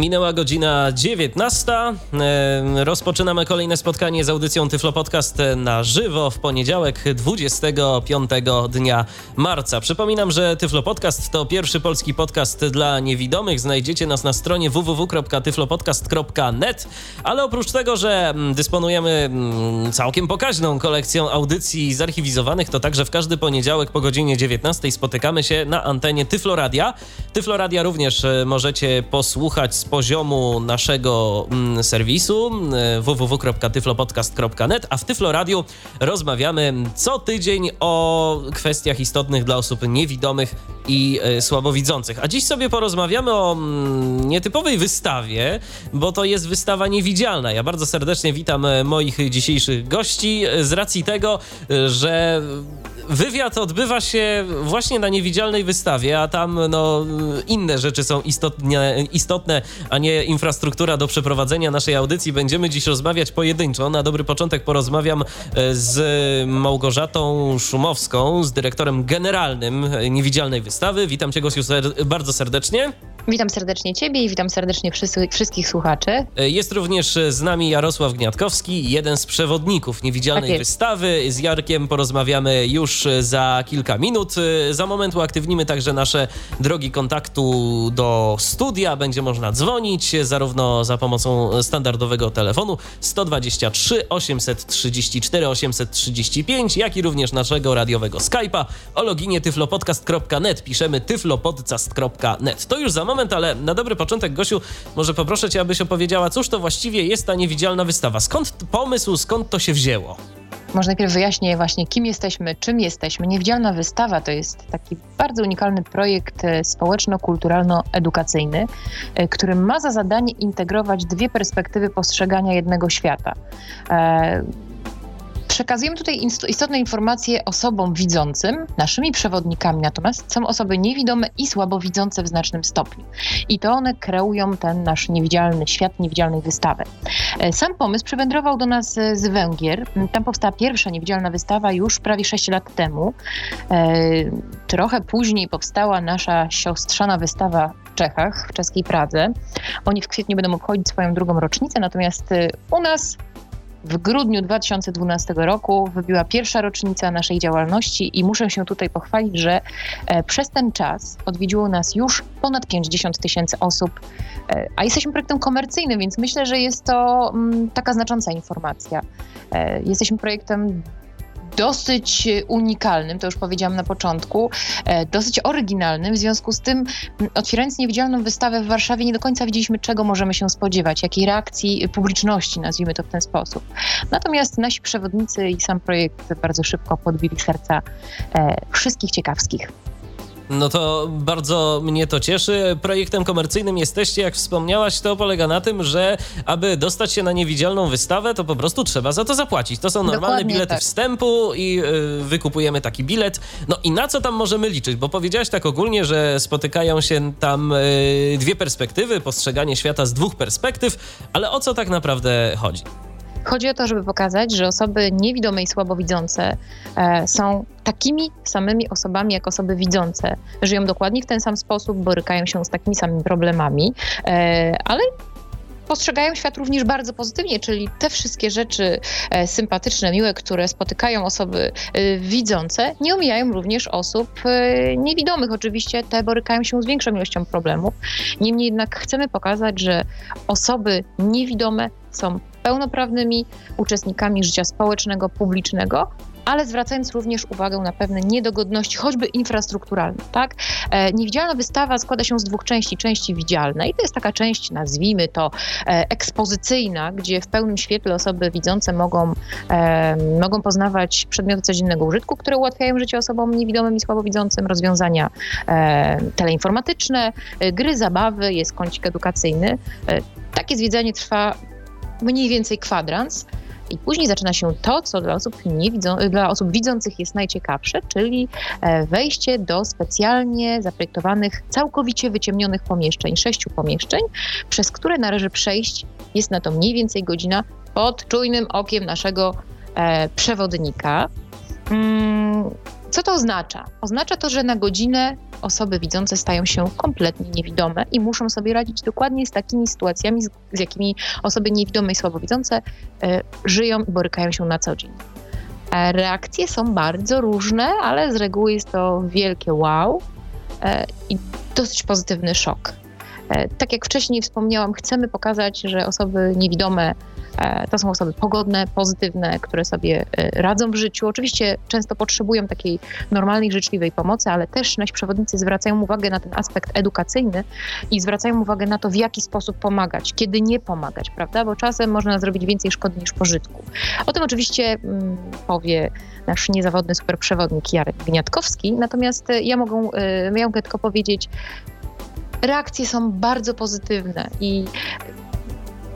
Minęła godzina 19. Rozpoczynamy kolejne spotkanie z audycją Tyflo Podcast na żywo w poniedziałek 25 dnia marca. Przypominam, że Tyflo Podcast to pierwszy polski podcast dla niewidomych. Znajdziecie nas na stronie www.tyflopodcast.net, ale oprócz tego, że dysponujemy całkiem pokaźną kolekcją audycji zarchiwizowanych, to także w każdy poniedziałek po godzinie 19 spotykamy się na antenie Tyfloradia. Tyfloradia również e, możecie posłuchać poziomu naszego mm, serwisu mm, www.tyflopodcast.net, a w Tyflo Radio rozmawiamy co tydzień o kwestiach istotnych dla osób niewidomych i e, słabowidzących. A dziś sobie porozmawiamy o mm, nietypowej wystawie, bo to jest wystawa niewidzialna. Ja bardzo serdecznie witam e, moich dzisiejszych gości z racji tego, e, że wywiad odbywa się właśnie na niewidzialnej wystawie, a tam no, inne rzeczy są istotne, istotne, a nie infrastruktura do przeprowadzenia naszej audycji. Będziemy dziś rozmawiać pojedynczo. Na dobry początek porozmawiam e, z Małgorzatą Szumowską, z dyrektorem generalnym niewidzialnej wystawy. Witam cię, Gosiu, bardzo serdecznie. Witam serdecznie Ciebie i witam serdecznie wszystkich słuchaczy. E, jest również z nami Jarosław Gniatkowski, jeden z przewodników niewidzialnej tak wystawy. Z Jarkiem porozmawiamy już za kilka minut. E, za moment uaktywnimy także nasze drogi kontaktu do studia. Będzie można dzwonić zarówno za pomocą standardowego telefonu 123 834 835, jak i również naszego radiowego Skype'a o loginie tyflopodcast.net. Piszemy tyflopodcast.net. To już za moment, ale na dobry początek, Gosiu, może poproszę Cię, abyś opowiedziała, cóż to właściwie jest ta niewidzialna wystawa. Skąd pomysł, skąd to się wzięło? Może najpierw wyjaśnię właśnie, kim jesteśmy, czym jesteśmy. Niewidzialna wystawa to jest taki bardzo unikalny projekt e, społeczno-kulturalno-edukacyjny, e, który ma za zadanie integrować dwie perspektywy postrzegania jednego świata. E, Przekazujemy tutaj istotne informacje osobom widzącym. Naszymi przewodnikami natomiast są osoby niewidome i słabowidzące w znacznym stopniu. I to one kreują ten nasz niewidzialny świat, niewidzialnej wystawy. E, sam pomysł przywędrował do nas z Węgier. Tam powstała pierwsza niewidzialna wystawa już prawie 6 lat temu. E, trochę później powstała nasza siostrzana wystawa w Czechach, w czeskiej Pradze. Oni w kwietniu będą obchodzić swoją drugą rocznicę, natomiast e, u nas w grudniu 2012 roku wybiła pierwsza rocznica naszej działalności i muszę się tutaj pochwalić, że e, przez ten czas odwiedziło nas już ponad 50 tysięcy osób, e, a jesteśmy projektem komercyjnym, więc myślę, że jest to mm, taka znacząca informacja. E, jesteśmy projektem dosyć unikalnym, to już powiedziałam na początku, e, dosyć oryginalnym. W związku z tym, otwierając niewidzialną wystawę w Warszawie, nie do końca wiedzieliśmy, czego możemy się spodziewać, jakiej reakcji publiczności, nazwijmy to w ten sposób. Natomiast nasi przewodnicy i sam projekt bardzo szybko podbili serca e, wszystkich ciekawskich. No to bardzo mnie to cieszy. Projektem komercyjnym jesteście, jak wspomniałaś, to polega na tym, że aby dostać się na niewidzialną wystawę, to po prostu trzeba za to zapłacić. To są normalne Dokładnie bilety tak. wstępu i yy, wykupujemy taki bilet. No i na co tam możemy liczyć? Bo powiedziałaś tak ogólnie, że spotykają się tam yy, dwie perspektywy, postrzeganie świata z dwóch perspektyw, ale o co tak naprawdę chodzi? Chodzi o to, żeby pokazać, że osoby niewidome i słabowidzące e, są takimi samymi osobami jak osoby widzące. Żyją dokładnie w ten sam sposób, borykają się z takimi samymi problemami, e, ale postrzegają świat również bardzo pozytywnie, czyli te wszystkie rzeczy e, sympatyczne, miłe, które spotykają osoby e, widzące, nie omijają również osób e, niewidomych. Oczywiście te borykają się z większą ilością problemów. Niemniej jednak chcemy pokazać, że osoby niewidome są pełnoprawnymi uczestnikami życia społecznego, publicznego, ale zwracając również uwagę na pewne niedogodności, choćby infrastrukturalne. Tak? E, niewidzialna wystawa składa się z dwóch części. Części widzialnej, to jest taka część, nazwijmy to, e, ekspozycyjna, gdzie w pełnym świetle osoby widzące mogą, e, mogą poznawać przedmioty codziennego użytku, które ułatwiają życie osobom niewidomym i słabowidzącym, rozwiązania teleinformatyczne, gry, zabawy, jest kącik edukacyjny. Takie zwiedzanie trwa mniej więcej kwadrans. I później zaczyna się to, co dla osób, nie widzą, dla osób widzących jest najciekawsze, czyli e, wejście do specjalnie zaprojektowanych, całkowicie wyciemnionych pomieszczeń, sześciu pomieszczeń, przez które należy przejść. Jest na to mniej więcej godzina pod czujnym okiem naszego e, przewodnika. Co to oznacza? Oznacza to, że na godzinę osoby widzące stają się kompletnie niewidome i muszą sobie radzić dokładnie z takimi sytuacjami, z, z jakimi osoby niewidome i słabowidzące y, żyją i borykają się na co dzień. E, reakcje są bardzo różne, ale z reguły jest to wielkie wow e, i dosyć pozytywny szok. E, tak jak wcześniej wspomniałam, chcemy pokazać, że osoby niewidome E, to są osoby pogodne, pozytywne, które sobie e, radzą w życiu. Oczywiście często potrzebują takiej normalnej, życzliwej pomocy, ale też nasi przewodnicy zwracają uwagę na ten aspekt edukacyjny i zwracają uwagę na to, w jaki sposób pomagać, kiedy nie pomagać, prawda? Bo czasem można zrobić więcej szkody niż pożytku. O tym oczywiście mm, powie nasz niezawodny superprzewodnik Jarek Gniatkowski, natomiast ja mogę, ja mogę tylko powiedzieć, reakcje są bardzo pozytywne i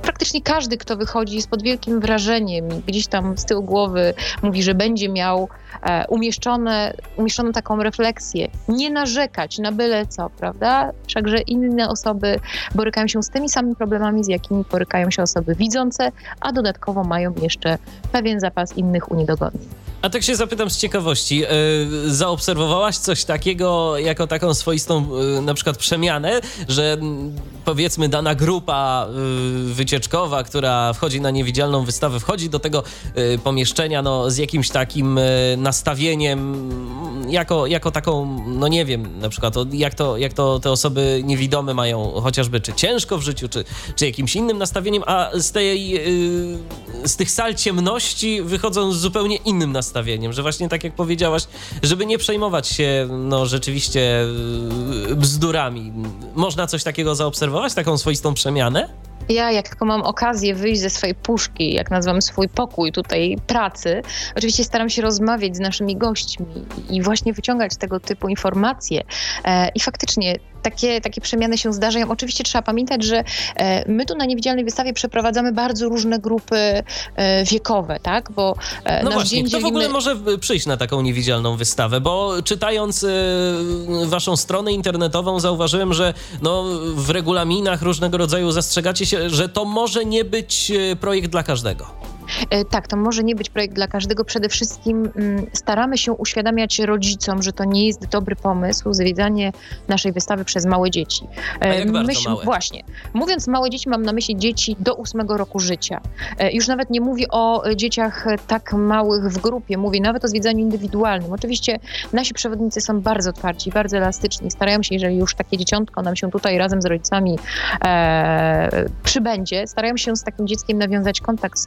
praktycznie każdy, kto wychodzi, jest pod wielkim wrażeniem i gdzieś tam z tyłu głowy mówi, że będzie miał e, umieszczone, umieszczoną taką refleksję. Nie narzekać na byle co, prawda? Wszakże inne osoby borykają się z tymi samymi problemami, z jakimi borykają się osoby widzące, a dodatkowo mają jeszcze pewien zapas innych uniedogodnień. A tak się zapytam z ciekawości, yy, zaobserwowałaś coś takiego jako taką swoistą yy, na przykład przemianę, że powiedzmy dana grupa wycieczkowa, która wchodzi na niewidzialną wystawę, wchodzi do tego pomieszczenia no, z jakimś takim nastawieniem, jako, jako taką, no nie wiem, na przykład jak to, jak to te osoby niewidome mają chociażby czy ciężko w życiu, czy, czy jakimś innym nastawieniem, a z tej, z tych sal ciemności wychodzą z zupełnie innym nastawieniem nastawieniem, że właśnie tak jak powiedziałaś, żeby nie przejmować się no rzeczywiście yy, bzdurami. Można coś takiego zaobserwować, taką swoistą przemianę? Ja, jak tylko mam okazję wyjść ze swojej puszki, jak nazywam swój pokój tutaj pracy, oczywiście staram się rozmawiać z naszymi gośćmi i właśnie wyciągać tego typu informacje. E, I faktycznie takie, takie przemiany się zdarzają. Oczywiście trzeba pamiętać, że e, my tu na Niewidzialnej Wystawie przeprowadzamy bardzo różne grupy e, wiekowe, tak? Bo no właśnie, dzień kto dzielimy... w ogóle może przyjść na taką Niewidzialną Wystawę? Bo czytając waszą stronę internetową zauważyłem, że no, w regulaminach różnego rodzaju zastrzegacie się, że to może nie być projekt dla każdego. E, tak, to może nie być projekt dla każdego. Przede wszystkim mm, staramy się uświadamiać rodzicom, że to nie jest dobry pomysł zwiedzanie naszej wystawy przez małe dzieci. A jak Myśl, małe? Właśnie. Mówiąc małe dzieci, mam na myśli dzieci do ósmego roku życia. E, już nawet nie mówię o dzieciach tak małych w grupie, mówię nawet o zwiedzaniu indywidualnym. Oczywiście nasi przewodnicy są bardzo otwarci, bardzo elastyczni. Starają się, jeżeli już takie dzieciątko nam się tutaj razem z rodzicami e, przybędzie, starają się z takim dzieckiem nawiązać kontakt,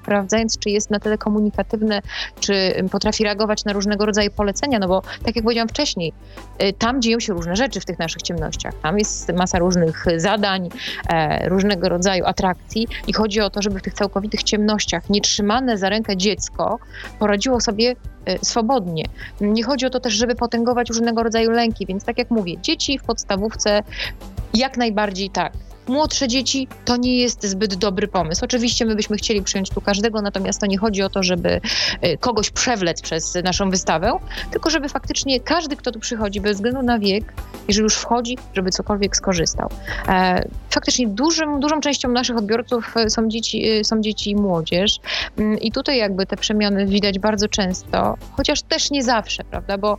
czy jest na tyle komunikatywne, czy potrafi reagować na różnego rodzaju polecenia, no bo tak jak powiedziałam wcześniej, y, tam dzieją się różne rzeczy w tych naszych ciemnościach. Tam jest masa różnych zadań, e, różnego rodzaju atrakcji i chodzi o to, żeby w tych całkowitych ciemnościach nietrzymane za rękę dziecko poradziło sobie e, swobodnie. Nie chodzi o to też, żeby potęgować różnego rodzaju lęki, więc tak jak mówię, dzieci w podstawówce jak najbardziej tak. Młodsze dzieci to nie jest zbyt dobry pomysł. Oczywiście my byśmy chcieli przyjąć tu każdego, natomiast to nie chodzi o to, żeby y, kogoś przewlec przez naszą wystawę, tylko żeby faktycznie każdy, kto tu przychodzi, bez względu na wiek, jeżeli już wchodzi, żeby cokolwiek skorzystał. E, faktycznie dużym, dużą częścią naszych odbiorców e, są dzieci, e, są dzieci i młodzież mm, i tutaj jakby te przemiany widać bardzo często, chociaż też nie zawsze, prawda, bo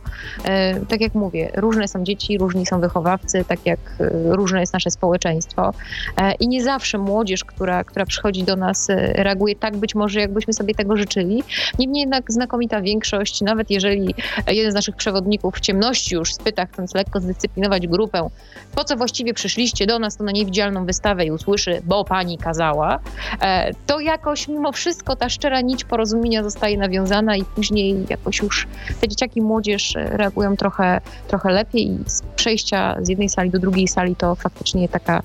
tak jak mówię, różne są dzieci, różni są wychowawcy, tak jak różne jest nasze społeczeństwo. E, I nie zawsze młodzież, która, która przychodzi do nas, e, reaguje tak być może, jakbyśmy sobie tego życzyli. Niemniej jednak znakomita większość, nawet jeżeli jeden z naszych przewodników w ciemności już spyta, chcąc lekko zdyscyplinować grupę, po co właściwie przyszliście do nas, to na niewidzialną wystawę i usłyszy, bo pani kazała, e, to jakoś mimo wszystko ta szczera nić porozumienia zostaje nawiązana i później jakoś już te dzieciaki młodzież reagują trochę, trochę lepiej i z przejścia z jednej sali do drugiej sali to faktycznie taka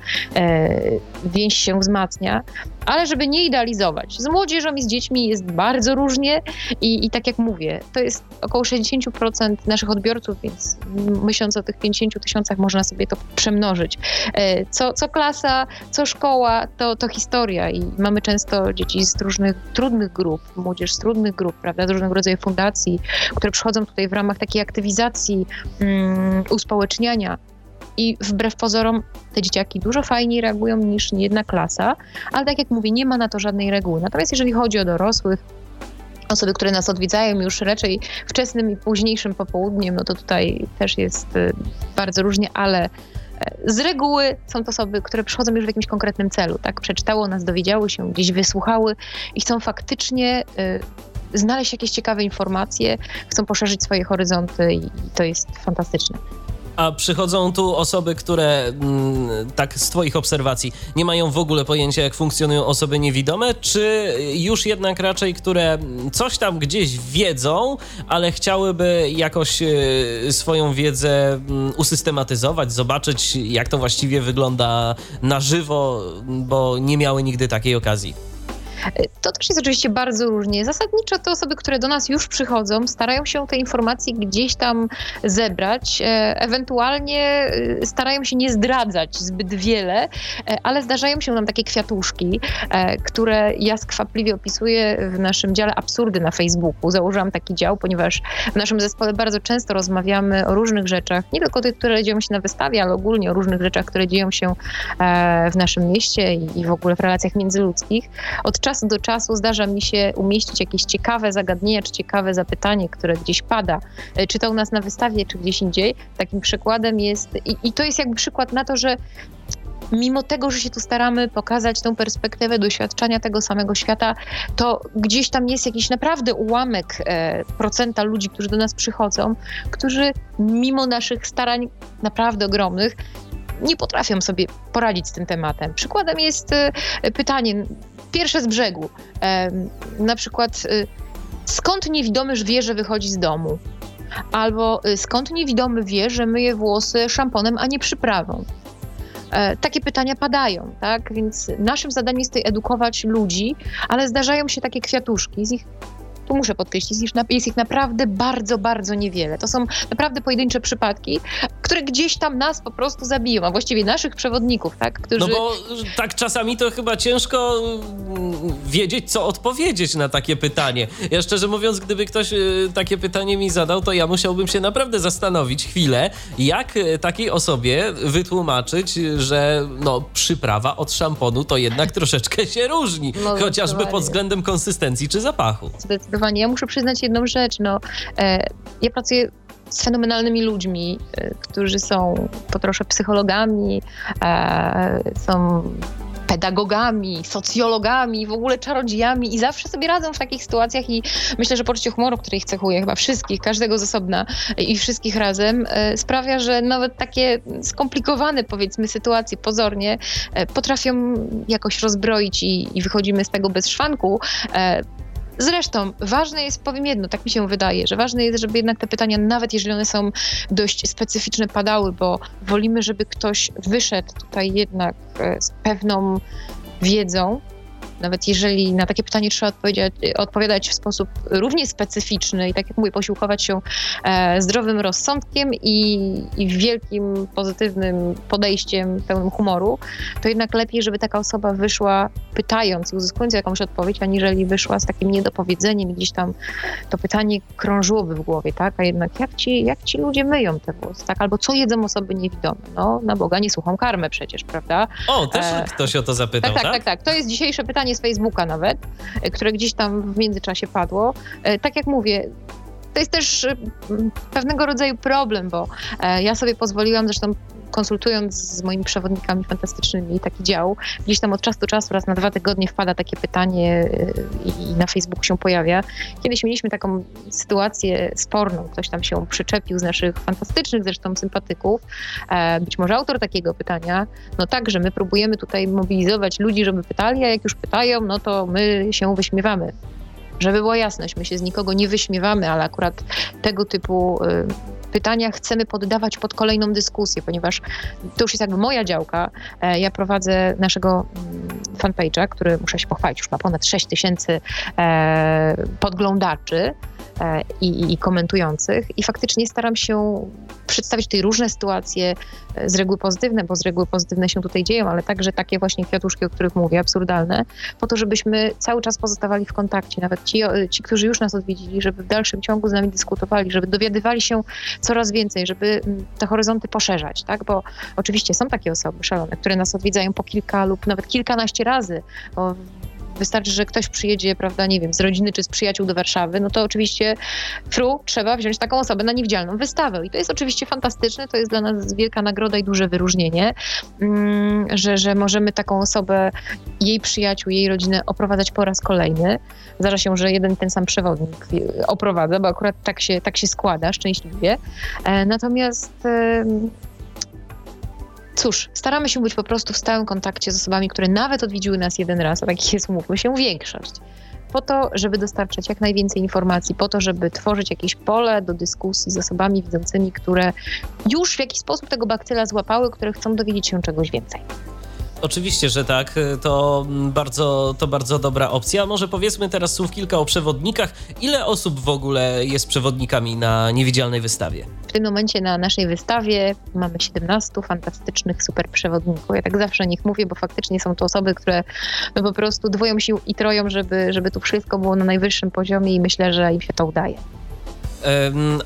więź się wzmacnia, ale żeby nie idealizować. Z młodzieżą i z dziećmi jest bardzo różnie i, i tak jak mówię, to jest około 60% naszych odbiorców, więc myśląc o tych 50 tysiącach można sobie to przemnożyć. E, co, co klasa, co szkoła, to, to historia i mamy często dzieci z różnych trudnych grup, młodzież z trudnych grup, prawda, z różnego rodzaju fundacji, które przychodzą tutaj w ramach takiej aktywizacji, um, uspołeczniania i wbrew pozorom te dzieciaki dużo fajniej reagują niż jedna klasa, ale tak jak mówię, nie ma na to żadnej reguły. Natomiast jeżeli chodzi o dorosłych, osoby, które nas odwiedzają już raczej wczesnym i późniejszym popołudniem, no to tutaj też jest y, bardzo różnie, ale e, z reguły są to osoby, które przychodzą już w jakimś konkretnym celu, tak? Przeczytało nas, dowiedziały się, gdzieś wysłuchały i chcą faktycznie y, znaleźć jakieś ciekawe informacje, chcą poszerzyć swoje horyzonty i to jest fantastyczne. A przychodzą tu osoby, które mm, tak z Twoich obserwacji nie mają w ogóle pojęcia, jak funkcjonują osoby niewidome, czy już jednak raczej, które coś tam gdzieś wiedzą, ale chciałyby jakoś y, swoją wiedzę mm, usystematyzować, zobaczyć, jak to właściwie wygląda na żywo, bo nie miały nigdy takiej okazji? To też jest oczywiście bardzo różnie. Zasadniczo te osoby, które do nas już przychodzą, starają się te informacje gdzieś tam zebrać, e, ewentualnie e, starają się nie zdradzać zbyt wiele, e, ale zdarzają się nam takie kwiatuszki, które ja skwapliwie opisuję w naszym dziale Absurdy na Facebooku. Założyłam taki dział, ponieważ w naszym zespole bardzo często rozmawiamy o różnych rzeczach, nie tylko tych, które dzieją się na wystawie, ale ogólnie o różnych rzeczach, które dzieją się w naszym mieście i w ogóle w relacjach międzyludzkich. Od czasu czasu do czasu zdarza mi się umieścić jakieś ciekawe zagadnienie, czy ciekawe zapytanie, które gdzieś pada, e, czy to u nas na wystawie, czy gdzieś indziej. Takim przykładem jest, i, i to jest jakby przykład na to, że mimo tego, że się tu staramy pokazać tą perspektywę doświadczenia tego samego świata, to gdzieś tam jest jakiś naprawdę ułamek e, procenta ludzi, którzy do nas przychodzą, którzy mimo naszych starań naprawdę ogromnych nie potrafią sobie poradzić z tym tematem. Przykładem jest e, pytanie, pierwsze z brzegu. Na przykład, e, skąd niewidomy wie, że wychodzi z domu? Albo e, skąd niewidomy wie, że myje włosy szamponem, a nie przyprawą? Takie pytania padają, tak? Więc naszym zadaniem jest tutaj edukować ludzi, ale zdarzają się takie kwiatuszki z ich tu muszę podkreślić, jest ich naprawdę bardzo, bardzo niewiele. To są naprawdę pojedyncze przypadki, które gdzieś tam nas po prostu zabiją, a właściwie naszych przewodników, tak? Którzy... No bo tak czasami to chyba ciężko mm, wiedzieć, co odpowiedzieć na takie pytanie. Ja szczerze mówiąc, gdyby ktoś y, takie pytanie mi zadał, to ja musiałbym się naprawdę zastanowić chwilę, jak y, takiej osobie wytłumaczyć, że no, przyprawa od szamponu to jednak troszeczkę się różni, no, chociażby pod względem konsystencji czy zapachu. Zdecydowanie Ja muszę przyznać jedną rzecz. No, e, ja pracuję z fenomenalnymi ludźmi, e, którzy są po trosze psychologami, e, są pedagogami, socjologami, w ogóle czarodziejami i zawsze sobie radzą w takich sytuacjach i myślę, że poczucie humoru, które ich cechuje chyba wszystkich, każdego z osobna i wszystkich razem sprawia, że nawet takie skomplikowane powiedzmy sytuacje pozornie potrafią jakoś rozbroić i, i wychodzimy z tego bez szwanku. Zresztą ważne jest, powiem jedno, tak mi się wydaje, że ważne jest, żeby jednak te pytania, nawet jeżeli one są dość specyficzne, padały, bo wolimy, żeby ktoś wyszedł tutaj jednak e, z pewną wiedzą, nawet jeżeli na takie pytanie trzeba odpowiadać w sposób równie specyficzny i tak jak mówię, posiłkować się e, zdrowym rozsądkiem i, i wielkim pozytywnym podejściem, pełnym humoru, to jednak lepiej, żeby taka osoba wyszła pytając i uzyskując jakąś odpowiedź, aniżeli wyszła z takim niedopowiedzeniem gdzieś tam to pytanie krążyłoby w głowie, tak? A jednak jak ci, jak ci ludzie myją te włosy, tak? Albo co jedzą osoby niewidome? No, na Boga nie słucham karmę przecież, prawda? O, też e... ktoś o to zapytał, tak? Tak, tak, tak. To jest dzisiejsze pytanie z Facebooka nawet, e, które gdzieś tam w międzyczasie padło. E, tak jak mówię, to jest też e, pewnego rodzaju problem, bo ja sobie pozwoliłam, zresztą konsultując z moimi przewodnikami fantastycznymi taki dział, gdzieś tam od czasu do czasu, raz na dwa tygodnie wpada takie pytanie i na Facebooku się pojawia. Kiedyś mieliśmy taką sytuację sporną, ktoś tam się przyczepił z naszych fantastycznych zresztą sympatyków, być może autor takiego pytania, no tak, że my próbujemy tutaj mobilizować ludzi, żeby pytali, a jak już pytają, no to my się wyśmiewamy. Żeby była jasność, my się z nikogo nie wyśmiewamy, ale akurat tego typu pytania chcemy poddawać pod kolejną dyskusję, ponieważ to już jest jakby moja działka. E, ja prowadzę naszego mm, fanpage'a, który muszę się pochwalić, już ma ponad 6 tysięcy e, podglądaczy. E, i, i, komentujących. I faktycznie staram się przedstawić tutaj różne sytuacje, e, z reguły pozytywne, bo z reguły pozytywne się tutaj dzieją, ale także takie właśnie kwiatuszki, o których mówię, absurdalne, po to, żebyśmy cały czas pozostawali w kontakcie. Nawet ci, ci którzy już nas odwiedzili, żeby w dalszym ciągu z nami dyskutowali, żeby dowiadywali się coraz więcej, żeby mm, te horyzonty poszerzać, tak? Bo oczywiście są takie osoby szalone, które nas odwiedzają po kilka lub nawet kilkanaście razy. Bo Wystarczy, że ktoś przyjedzie, prawda, nie wiem, z rodziny czy z przyjaciół do Warszawy, no to oczywiście fru, trzeba wziąć taką osobę na niewidzialną wystawę. I to jest oczywiście fantastyczne, to jest dla nas wielka nagroda i duże wyróżnienie, mm, że, że możemy taką osobę, jej przyjaciół, jej rodzinę oprowadzać po raz kolejny. Zdarza się, że jeden ten sam przewodnik oprowadza, bo akurat tak się, tak się składa szczęśliwie. E, natomiast Cóż, staramy się być po prostu w stałym kontakcie z osobami, które nawet odwiedziły nas jeden raz, a takich jest, umówmy się, większość. Po to, żeby dostarczać jak najwięcej informacji, po to, żeby tworzyć jakieś pole do dyskusji z osobami widzącymi, które już w jakiś sposób tego bakcyla złapały, które chcą dowiedzieć się czegoś więcej. Oczywiście, że tak. To bardzo, to bardzo dobra opcja. Może powiedzmy teraz słów kilka o przewodnikach. Ile osób w ogóle jest przewodnikami na niewidzialnej wystawie? Tym momencie na naszej wystawie mamy 17 fantastycznych super przewodników. Ja tak zawsze o nich mówię, bo faktycznie są to osoby, które no po prostu dwoją się i troją, żeby, żeby tu wszystko było na najwyższym poziomie i myślę, że im się to udaje.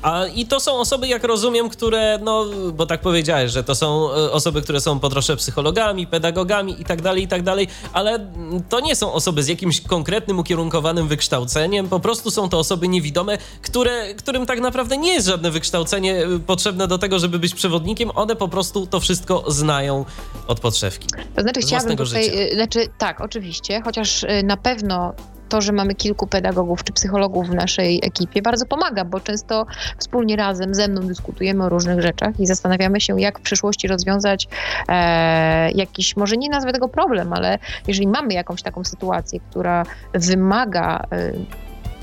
A i to są osoby, jak rozumiem, które, no, bo tak powiedziałeś, że to są e, osoby, które są po trosze psychologami, pedagogami i tak dalej, i tak dalej, ale to nie są osoby z jakimś konkretnym, ukierunkowanym wykształceniem, po prostu są to osoby niewidome, które, którym tak naprawdę nie jest żadne wykształcenie e, potrzebne do tego, żeby być przewodnikiem, one po prostu to wszystko znają od podszewki. To znaczy, chciałabym tutaj, życia. E, znaczy, tak, oczywiście, chociaż na pewno to, że mamy kilku pedagogów czy psychologów w naszej ekipie bardzo pomaga, bo często wspólnie razem ze mną dyskutujemy o różnych rzeczach i zastanawiamy się, jak w przyszłości rozwiązać e, jakiś, może nie nazwę tego problem, ale jeżeli mamy jakąś taką sytuację, która wymaga e,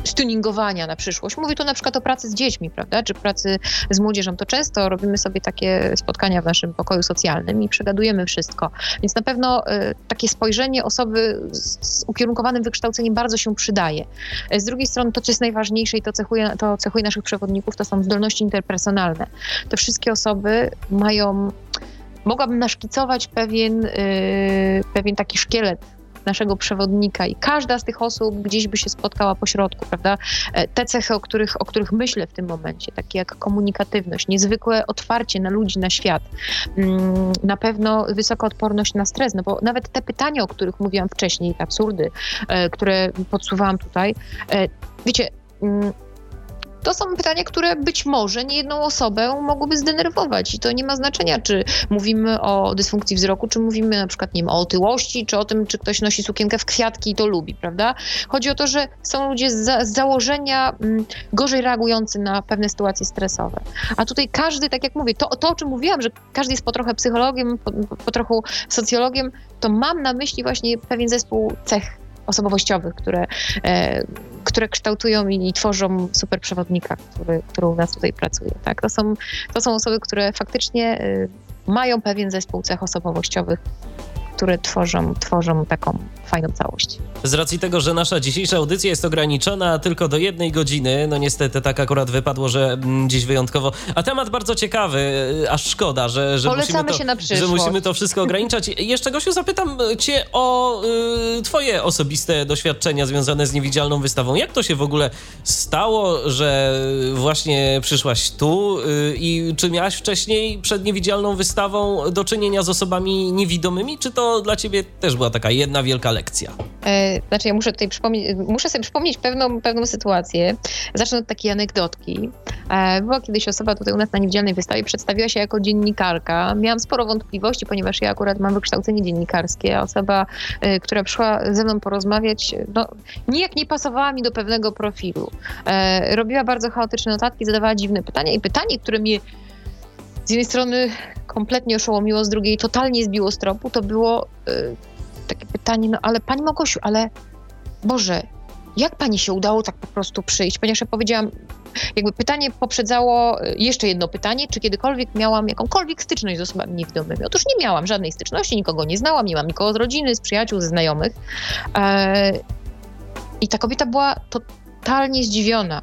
stuningowania na przyszłość. Mówię tu na przykład o pracy z dziećmi, prawda, czy pracy z młodzieżą. To często robimy sobie takie spotkania w naszym pokoju socjalnym i przegadujemy wszystko. Więc na pewno y, takie spojrzenie osoby z, ukierunkowanym wykształceniem bardzo się przydaje. Z drugiej strony to, co jest najważniejsze i to cechuje, to cechuje naszych przewodników, to są zdolności interpersonalne. Te wszystkie osoby mają mogłabym naszkicować pewien, yy, pewien taki szkielet naszego przewodnika i każda z tych osób gdzieś by się spotkała po środku, prawda? E, te cechy, o których, o których myślę w tym momencie, takie jak komunikatywność, niezwykłe otwarcie na ludzi, na świat, mm, na pewno wysoka odporność na stres, no bo nawet te pytania, o których mówiłam wcześniej, te absurdy, e, które podsuwałam tutaj, e, wiecie, mm, to są pytania, które być może niejedną osobę mogłyby zdenerwować i to nie ma znaczenia, czy mówimy o dysfunkcji wzroku, czy mówimy na przykład, nie wiem, o otyłości, czy o tym, czy ktoś nosi sukienkę w kwiatki i to lubi, prawda? Chodzi o to, że są ludzie z, za, z założenia mm, gorzej reagujący na pewne sytuacje stresowe. A tutaj każdy, tak jak mówię, to, to o czym mówiłam, że każdy jest po trochę psychologiem, po, po trochu socjologiem, to mam na myśli właśnie pewien zespół cech osobowościowych, które, e, które kształtują i, tworzą super przewodnika, który, który u nas tutaj pracuje. Tak? To, są, to są osoby, które faktycznie e, mają pewien zespół cech osobowościowych, które tworzą, tworzą taką fajną całość. Z racji tego, że nasza dzisiejsza audycja jest ograniczona tylko do jednej godziny, no niestety tak akurat wypadło, że mm, dziś wyjątkowo, a temat bardzo ciekawy, y, aż szkoda, że, że, musimy to, że musimy to wszystko ograniczać. Jeszcze Gosiu zapytam cię o y, twoje osobiste doświadczenia związane z niewidzialną wystawą. Jak to się w ogóle stało, że właśnie przyszłaś tu y, i czy miałaś wcześniej przed niewidzialną wystawą do czynienia z osobami niewidomymi, czy to dla ciebie też była taka jedna wielka lekcja? E, znaczy, ja muszę tutaj przypomnieć, muszę sobie przypomnieć pewną, pewną sytuację. Zacznę od takiej anegdotki. E, była kiedyś osoba tutaj u nas na niewidzialnej wystawie, przedstawiła się jako dziennikarka. Miałam sporo wątpliwości, ponieważ ja akurat mam wykształcenie dziennikarskie. Osoba, e, która przyszła ze mną porozmawiać, no, nijak nie pasowała mi do pewnego profilu. Robiła bardzo chaotyczne notatki, zadawała dziwne pytania i pytanie, które mnie z jednej strony kompletnie oszołomiło, z drugiej totalnie zbiło z tropu, to było takie pytanie, no ale Pani Małgosiu, ale Boże, jak pani się udało tak po prostu przyjść? Ponieważ ja powiedziałam, jakby pytanie poprzedzało e, jeszcze jedno pytanie, czy kiedykolwiek miałam jakąkolwiek styczność z osobami niewidomymi. Otóż nie miałam żadnej styczności, nikogo nie znałam, nie mam nikogo z rodziny, z przyjaciół, ze znajomych. E, I ta kobieta była totalnie zdziwiona.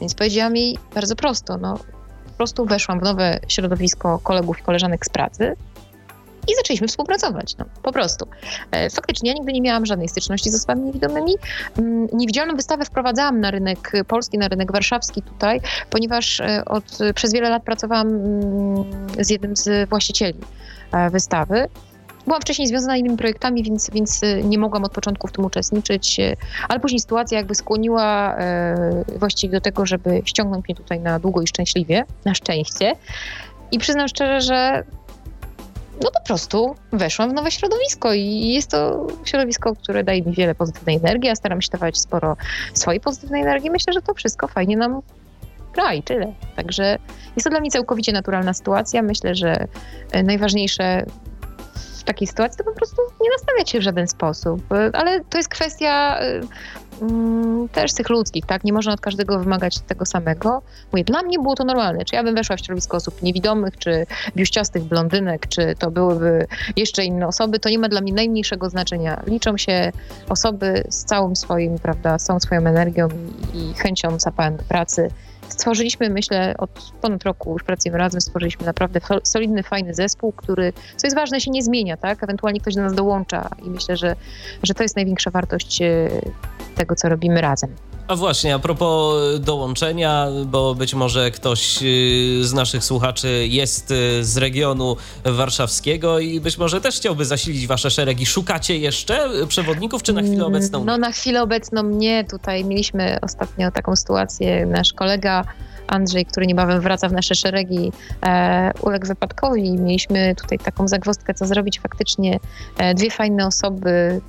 Więc powiedziałam jej bardzo prosto, no po prostu weszłam w nowe środowisko kolegów i koleżanek z pracy i zaczęliśmy współpracować, no, po prostu. E, faktycznie ja nigdy nie miałam żadnej styczności z osobami niewidomymi. Mm, niewidzialną wystawę wprowadzałam na rynek polski, na rynek warszawski tutaj, ponieważ e, od, przez wiele lat pracowałam mm, z jednym z właścicieli e, wystawy. Byłam wcześniej związana innymi projektami, więc, więc nie mogłam od początku w tym uczestniczyć, ale później sytuacja jakby skłoniła właściwie do tego, żeby ściągnąć mnie tutaj na długo i szczęśliwie, na szczęście. I przyznam szczerze, że no po prostu weszłam w nowe środowisko i jest to środowisko, które daje mi wiele pozytywnej energii, a staram się dawać sporo swojej pozytywnej energii. Myślę, że to wszystko fajnie nam gra i tyle. Także jest to dla mnie całkowicie naturalna sytuacja. Myślę, że e, najważniejsze w takiej sytuacji to po prostu nie nastawiać się w żaden sposób. E, ale to jest kwestia e, mm, też tych ludzkich, tak? Nie można od każdego wymagać tego samego. Mówię, dla mnie było to normalne. Czy ja bym weszła w środowisko osób niewidomych, czy biuściastych blondynek, czy to byłyby jeszcze inne osoby, to nie ma dla mnie najmniejszego znaczenia. Liczą się osoby z całym swoim, prawda, z całą swoją energią i, chęcią zapałem do pracy stworzyliśmy, myślę, od ponad roku już pracujemy razem, stworzyliśmy naprawdę solidny, fajny zespół, który, co jest ważne, się nie zmienia, tak? Ewentualnie ktoś do nas dołącza i myślę, że, że to jest największa wartość e, tego, co robimy razem. A właśnie, a propos dołączenia, bo być może ktoś y, z naszych słuchaczy jest y, z regionu warszawskiego i być może też chciałby zasilić wasze szeregi. Szukacie jeszcze przewodników, czy na chwilę obecną? Nie? No na chwilę obecną nie. Tutaj mieliśmy ostatnio taką sytuację. Nasz kolega Andrzej, który niebawem wraca w nasze szeregi, e, uległ wypadkowi. Mieliśmy tutaj taką zagwozdkę, co zrobić. Faktycznie e, dwie fajne osoby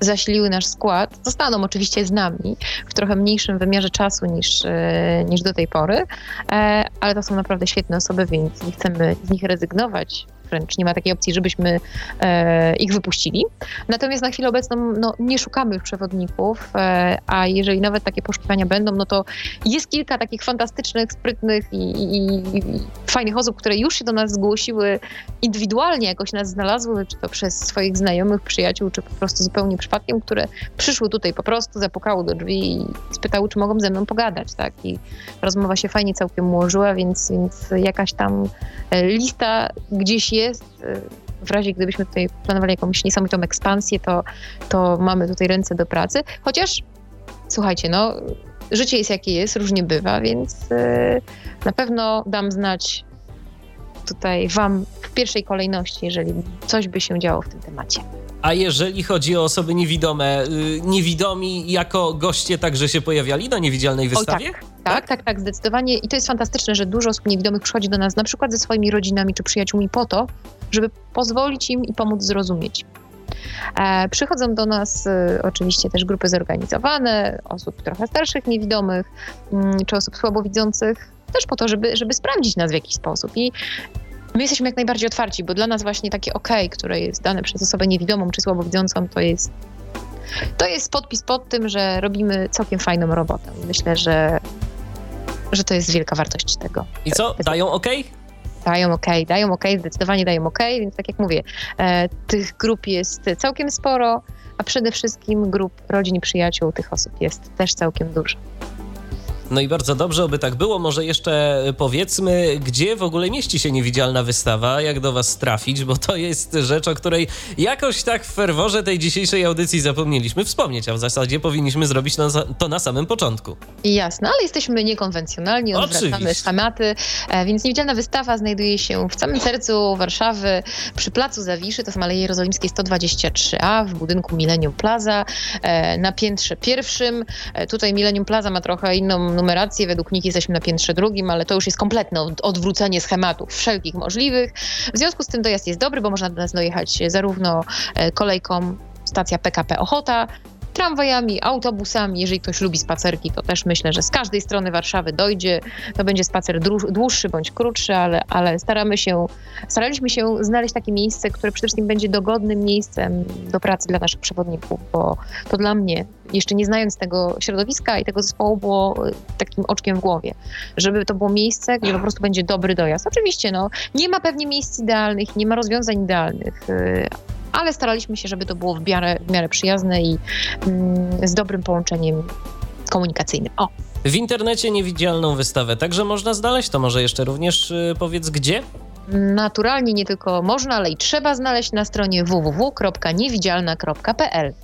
zasiliły nasz skład, zostaną oczywiście z nami w trochę mniejszym wymiarze czasu niż, e, niż do tej pory, e, ale to są naprawdę świetne osoby, więc nie chcemy z nich rezygnować wręcz nie ma takiej opcji, żebyśmy e, ich wypuścili. Natomiast na chwilę obecną no, nie szukamy już przewodników, e, a jeżeli nawet takie poszukiwania będą, no to jest kilka takich fantastycznych, sprytnych i, i, i fajnych osób, które już się do nas zgłosiły indywidualnie, jakoś nas znalazły, czy to przez swoich znajomych, przyjaciół, czy po prostu zupełnie przypadkiem, które przyszły tutaj po prostu, zapukały do drzwi i spytały, czy mogą ze mną pogadać, tak? I rozmowa się fajnie całkiem ułożyła, więc, więc jakaś tam e, lista gdzieś jest jest. Y, w razie gdybyśmy tutaj planowali jakąś niesamowitą ekspansję, to, to mamy tutaj ręce do pracy. Chociaż, słuchajcie, no, życie jest jakie jest, różnie bywa, więc yy, na pewno dam znać tutaj Wam w pierwszej kolejności, jeżeli coś by się działo w tym temacie. A jeżeli chodzi o osoby niewidome, y, niewidomi jako goście także się pojawiali na niewidzialnej wystawie? Oj, tak. Tak, tak, tak, zdecydowanie. I to jest fantastyczne, że dużo osób niewidomych przychodzi do nas na przykład ze swoimi rodzinami czy przyjaciółmi po to, żeby pozwolić im i pomóc zrozumieć. E, przychodzą do nas e, oczywiście też grupy zorganizowane, osób trochę starszych, niewidomych, mm, czy osób słabowidzących, też po to, żeby, żeby sprawdzić nas w jakiś sposób. I my jesteśmy jak najbardziej otwarci, bo dla nas właśnie takie OK, które jest dane przez osobę niewidomą czy słabowidzącą, to jest to jest podpis pod tym, że robimy całkiem fajną robotę. Myślę, że że to jest wielka wartość tego. I co? Dają OK? Dają OK, dają OK, zdecydowanie dają OK, więc tak jak mówię, e, tych grup jest całkiem sporo, a przede wszystkim grup rodzin i przyjaciół tych osób jest też całkiem dużo. No i bardzo dobrze, aby tak było. Może jeszcze powiedzmy, gdzie w ogóle mieści się niewidzialna wystawa, jak do Was trafić, bo to jest rzecz, o której jakoś tak w ferworze tej dzisiejszej audycji zapomnieliśmy wspomnieć, a w zasadzie powinniśmy zrobić to na samym początku. Jasne, ale jesteśmy niekonwencjonalni, odwracamy schematy, e, więc niewidzialna wystawa znajduje się w samym sercu Warszawy, przy Placu Zawiszy, to jest Aleje Jerozolimskiej 123A w budynku Millennium Plaza, e, na piętrze pierwszym. E, tutaj Millennium Plaza ma trochę inną numerację, według nich jesteśmy na piętrze drugim, ale to już jest kompletne odwrócenie schematów wszelkich możliwych. W związku z tym dojazd jest dobry, bo można do nas dojechać zarówno e, kolejką stacja PKP Ochota, tramwajami, autobusami. Jeżeli ktoś lubi spacerki, to też myślę, że z każdej strony Warszawy dojdzie. To będzie spacer dłuższy bądź krótszy, ale, ale staramy się, staraliśmy się znaleźć takie miejsce, które przede wszystkim będzie dogodnym miejscem do pracy dla naszych przewodników, bo to dla mnie, jeszcze nie znając tego środowiska i tego zespołu, było e, takim oczkiem w głowie, żeby to było miejsce, gdzie po prostu będzie dobry dojazd. Oczywiście, no, nie ma pewnie miejsc idealnych, nie ma rozwiązań idealnych, e, ale staraliśmy się, żeby to było w miarę, w miarę przyjazne i mm, z dobrym połączeniem komunikacyjnym. O. W internecie niewidzialną wystawę także można znaleźć, to może jeszcze również yy, powiedz gdzie? Naturalnie nie tylko można, ale i trzeba znaleźć na stronie www.niewidzialna.pl.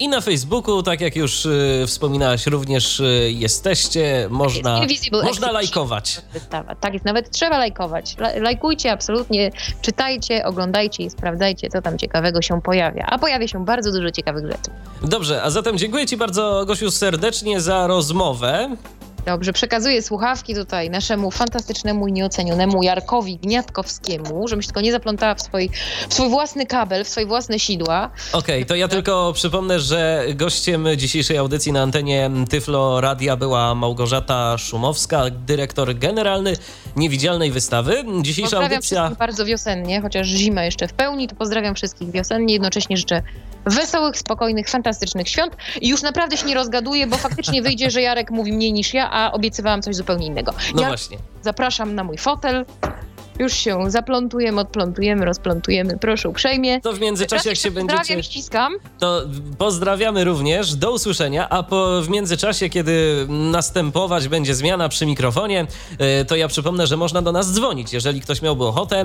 I na Facebooku, tak jak już y, wspominałaś, również y, jesteście. Można, można lajkować. Wystawa. Tak jest, nawet trzeba lajkować. Lajkujcie absolutnie, czytajcie, oglądajcie i sprawdzajcie, co tam ciekawego się pojawia. A pojawia się bardzo dużo ciekawych rzeczy. Dobrze, a zatem dziękuję Ci bardzo, Gosiu, serdecznie za rozmowę. Dobrze, przekazuję słuchawki tutaj naszemu fantastycznemu i nieocenionemu Jarkowi Gniatkowskiemu, żebyś tylko nie zaplątała w swój, w swój własny kabel, w swoje własne sidła. Okej, okay, to ja tylko przypomnę, że gościem dzisiejszej audycji na antenie Tyflo Radia była Małgorzata Szumowska, dyrektor generalny Niewidzialnej Wystawy. Dzisiejsza pozdrawiam audycja... wszystkich bardzo wiosennie, chociaż zima jeszcze w pełni, to pozdrawiam wszystkich wiosennie, jednocześnie życzę wesołych, spokojnych, fantastycznych świąt i już naprawdę się nie rozgaduję, bo faktycznie wyjdzie, że Jarek mówi mniej niż ja, a obiecywałam coś zupełnie innego. No ja właśnie. Zapraszam na mój fotel. Już się zaplątujemy, odplątujemy, rozplątujemy. Proszę uprzejmie. To w międzyczasie, jak się będziecie... Pozdrawiam, ściskam. To pozdrawiamy również. Do usłyszenia. A po, w międzyczasie, kiedy następować będzie zmiana przy mikrofonie, e, to ja przypomnę, że można do nas dzwonić, jeżeli ktoś miałby ochotę.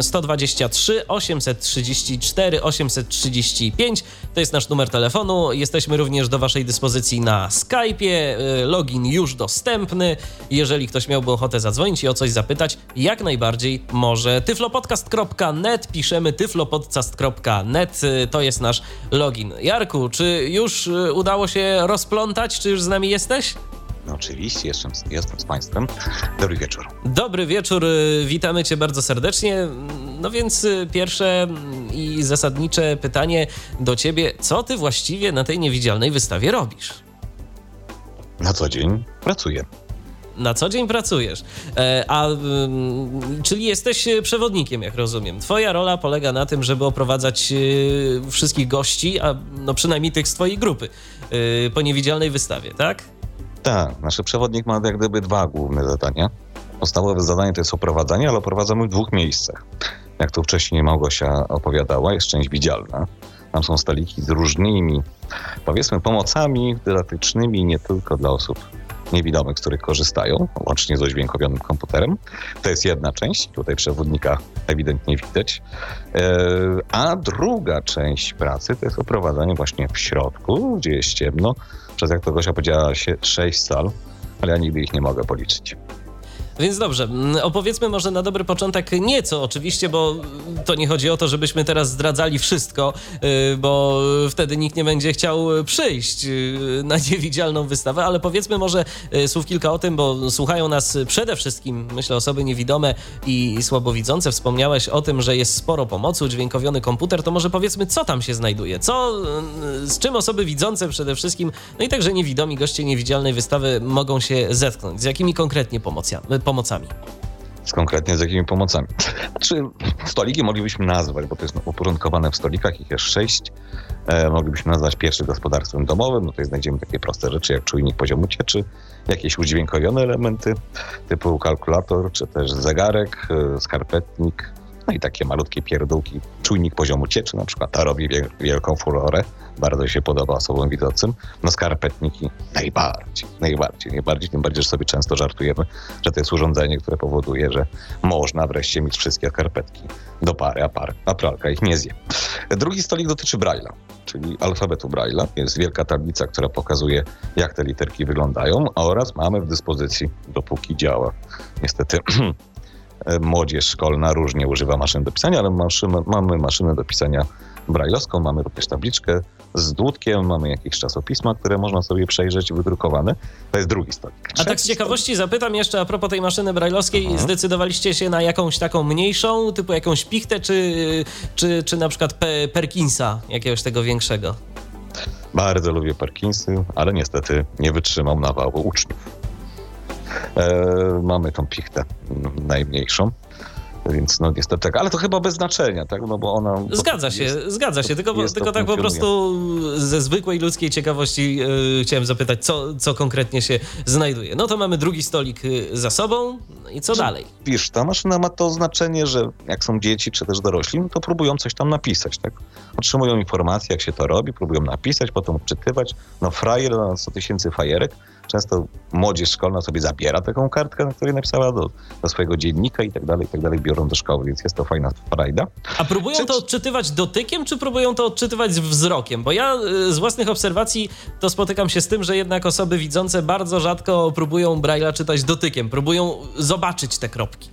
123 834 835 to jest nasz numer telefonu. Jesteśmy również do Waszej dyspozycji na Skype'ie. E, login już dostępny. Jeżeli ktoś miałby ochotę zadzwonić i o coś zapytać, jak najbardziej może. tyflopodcast.net, piszemy tyflopodcast.net, to jest nasz login. Jarku, czy już y, udało się rozplątać, czy już z nami jesteś? No oczywiście, jestem, jestem z Państwem. Dobry wieczór. Dobry wieczór, y, witamy Cię bardzo serdecznie. No więc y, pierwsze i zasadnicze pytanie do Ciebie. Co Ty właściwie na tej niewidzialnej wystawie robisz? Na co dzień pracuję na co dzień pracujesz, e, a, czyli jesteś e, przewodnikiem, jak rozumiem. Twoja rola polega na tym, żeby oprowadzać e, wszystkich gości, a no przynajmniej tych z twojej grupy, po niewidzialnej wystawie, tak? Tak, nasz przewodnik ma jak gdyby dwa główne zadania. Podstawowe zadanie to jest oprowadzanie, ale oprowadzamy w dwóch miejscach. Jak tu wcześniej Małgosia opowiadała, jest część widzialna. Tam są stoliki z różnymi, powiedzmy, pomocami dydaktycznymi, nie tylko dla osób niewidomych, z których korzystają, łącznie z oźwiękowionym komputerem. To jest jedna część, tutaj przewodnika ewidentnie widać. E, a druga część pracy to jest oprowadzanie właśnie w środku, gdzie jest ciemno, przez jak to Gosia powiedziała, sześć sal, ale ja nigdy ich nie mogę policzyć. Więc dobrze, mm, opowiedzmy może na dobry początek nieco oczywiście, bo to nie chodzi o to, żebyśmy teraz zdradzali wszystko, y, bo wtedy nikt nie będzie chciał przyjść y, na niewidzialną wystawę, ale powiedzmy może y, słów kilka o tym, bo słuchają nas przede wszystkim, myślę, osoby niewidome i słabowidzące. Wspomniałeś o tym, że jest sporo pomocy, udźwiękowiony komputer, to może powiedzmy, co tam się znajduje, co, z czym osoby widzące przede wszystkim, no i także niewidomi goście niewidzialnej wystawy mogą się zetknąć, z jakimi konkretnie pomocami pomocami? Z konkretnie z jakimi pomocami? Znaczy, stoliki moglibyśmy nazwać, bo to jest uporządkowane w stolikach, ich jest sześć. E, moglibyśmy nazwać pierwszym gospodarstwem domowym, no tutaj znajdziemy takie proste rzeczy jak czujnik poziomu cieczy, jakieś udźwiękowione elementy typu kalkulator, czy też zegarek, e, skarpetnik, no i takie malutkie pierdółki, czujnik poziomu cieczy, na przykład robi wielką furorę, bardzo się podoba osobom widzącym. No skarpetniki najbardziej, najbardziej, najbardziej, tym bardziej, że sobie często żartujemy, że to jest urządzenie, które powoduje, że można wreszcie mieć wszystkie skarpetki do pary, a, par, a pralka ich nie zje. Drugi stolik dotyczy Braille'a, czyli alfabetu Braille'a. Jest wielka tablica, która pokazuje, jak te literki wyglądają oraz mamy w dyspozycji, dopóki działa, niestety młodzież szkolna różnie używa maszyn do pisania, ale maszyn, mamy maszynę do pisania brajlowską, mamy również tabliczkę z dłutkiem, mamy jakieś czasopisma, które można sobie przejrzeć, wydrukowane. To jest drugi stolik. A tak z ciekawości zapytam jeszcze a propos tej maszyny brajlowskiej, mhm. zdecydowaliście się na jakąś taką mniejszą, typu jakąś pichtę, czy, czy, czy na przykład Perkinsa, jakiegoś tego większego? Bardzo lubię Parkinsy, ale niestety nie wytrzymał nawału uczniów. E, mamy tą pichtę najmniejszą. Więc no niestety tak, ale to chyba bez znaczenia, tak? No bo ona. Zgadza się, jest, zgadza się. Tylko, tylko tak po prostu ze zwykłej ludzkiej ciekawości yy, chciałem zapytać, co, co konkretnie się znajduje. No to mamy drugi stolik y, za sobą i co dalej? Wiesz, ta maszyna ma to znaczenie, że jak są dzieci czy też dorośli, no to próbują coś tam napisać, tak? Otrzymują informacje, jak się to robi, próbują napisać, potem odczytywać. No frajer na 100 tysięcy fajerek często młodzież szkolna sobie zabiera taką kartkę, na której napisała do, do swojego dziennika i tak dalej, i tak dalej, biorą do szkoły, więc jest to fajna frajda. A próbują czy... to odczytywać dotykiem, czy próbują to odczytywać wzrokiem? Bo ja y, z własnych obserwacji to spotykam się z tym, że jednak osoby widzące bardzo rzadko próbują Braille'a czytać dotykiem, próbują zobaczyć te kropki.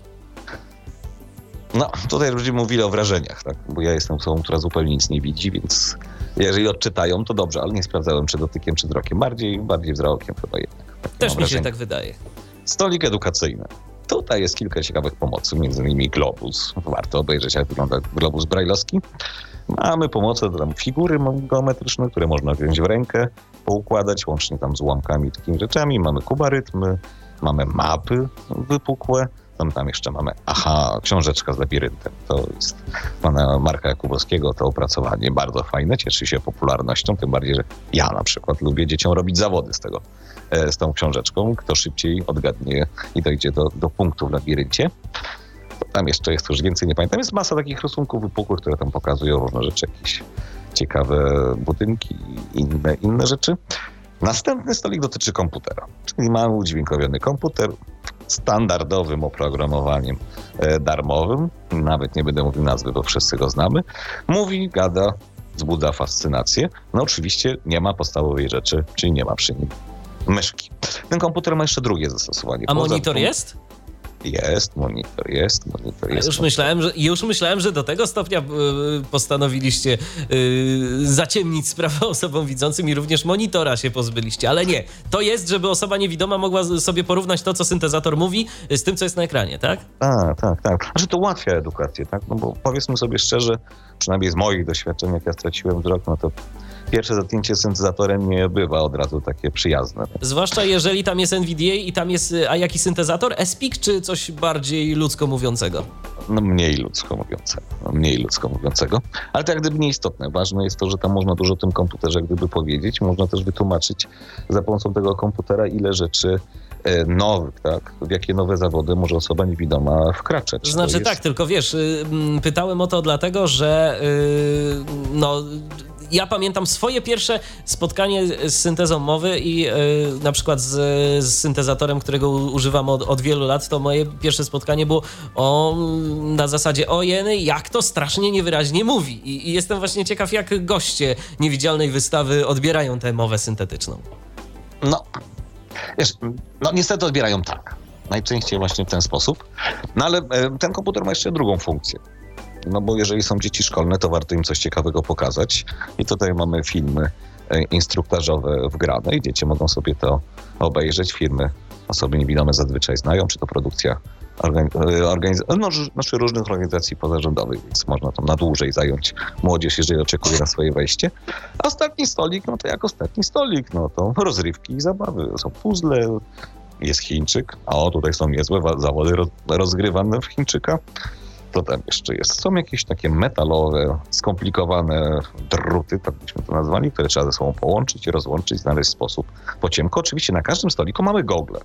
No, tutaj będziemy mówili o wrażeniach, tak? Bo ja jestem osobą, która zupełnie nic nie widzi, więc jeżeli odczytają, to dobrze, ale nie sprawdzałem, czy dotykiem, czy wzrokiem. Bardziej, bardziej wzrokiem chyba jednak. Tak Też mi się tak wydaje. Stolik edukacyjny. Tutaj jest kilka ciekawych pomocy, między innymi globus. Warto obejrzeć, jak wygląda globus brajlowski. Mamy pomoce, tam figury geometryczne, które można wziąć w rękę, poukładać, łącznie tam z ułamkami, takimi rzeczami. Mamy kubarytmy, mamy mapy wypukłe, tam, tam jeszcze mamy, aha, książeczka z labiryntem. To jest pana Marka Jakubowskiego, to opracowanie bardzo fajne, cieszy się popularnością, tym bardziej, że ja na przykład lubię dzieciom robić zawody z tego, e, z tą książeczką. Kto szybciej odgadnie i dojdzie do, do punktu w labiryncie. Tam jeszcze jest już więcej, nie pamiętam. Jest masa takich rysunków wypukłych, które tam pokazują różne rzeczy, jakieś ciekawe budynki i inne, inne rzeczy. Następny stolik dotyczy komputera, czyli mamy udźwiękowiony komputer, standardowym oprogramowaniem e, darmowym, nawet nie będę mówił nazwy, bo wszyscy go znamy, mówi, gada, wzbudza fascynację. No oczywiście nie ma podstawowej rzeczy, czyli nie ma przy nim myszki. Ten komputer ma jeszcze drugie zastosowanie. A monitor jest? Jest, monitor jest, monitor jest. Już myślałem, że, już myślałem, że do tego stopnia y, postanowiliście y, zaciemnić sprawę osobom widzącym i również monitora się pozbyliście, ale nie. To jest, żeby osoba niewidoma mogła sobie porównać to, co syntezator mówi z tym, co jest na ekranie, tak? Tak, tak, tak. Znaczy to ułatwia edukację, tak? No bo powiedzmy sobie szczerze, przynajmniej z moich doświadczeń, jak ja straciłem wzrok, no to pierwsze zatknięcie syntezatorem nie bywa od razu takie przyjazne. Zwłaszcza jeżeli tam jest NVDA i tam jest, a jaki syntezator? SPIC czy coś bardziej ludzko mówiącego? No mniej ludzko mówiącego, no, mniej ludzko mówiącego, ale to jak gdyby nieistotne. Ważne jest to, że tam można dużo o tym komputerze gdyby powiedzieć, można też wytłumaczyć za pomocą tego komputera, ile rzeczy e, nowych, tak? W jakie nowe zawody może osoba niewidoma wkraczać. Znaczy jest... tak, tylko wiesz, y, pytałem o to dlatego, że y, no ja pamiętam swoje pierwsze spotkanie z syntezą mowy i yy, na przykład z, z, syntezatorem, którego używam od, od, wielu lat, to moje pierwsze spotkanie było o, na zasadzie o jeny, jak to strasznie niewyraźnie mówi. I, I, jestem właśnie ciekaw, jak goście niewidzialnej wystawy odbierają tę mowę syntetyczną. No, wiesz, no niestety odbierają tak. Najczęściej właśnie w ten sposób. No ale e, ten komputer ma jeszcze drugą funkcję no bo jeżeli są dzieci szkolne, to warto im coś ciekawego pokazać. I tutaj mamy filmy e, instruktażowe wgrane i dzieci mogą sobie to obejrzeć. Firmy osoby niewidome zazwyczaj znają, czy to produkcja e, organiz no, znaczy różnych organizacji pozarządowych, więc można tam na dłużej zająć młodzież, jeżeli oczekuje na swoje wejście. A ostatni stolik, no to jak ostatni stolik, no to rozrywki i zabawy. Są puzzle, jest Chińczyk, a o tutaj są niezłe zawody rozgrywane w Chińczyka. Co tam jeszcze jest? Są jakieś takie metalowe, skomplikowane druty, tak byśmy to nazwali, które trzeba ze sobą połączyć rozłączyć, znaleźć sposób po ciemku. Oczywiście na każdym stoliku mamy gogle.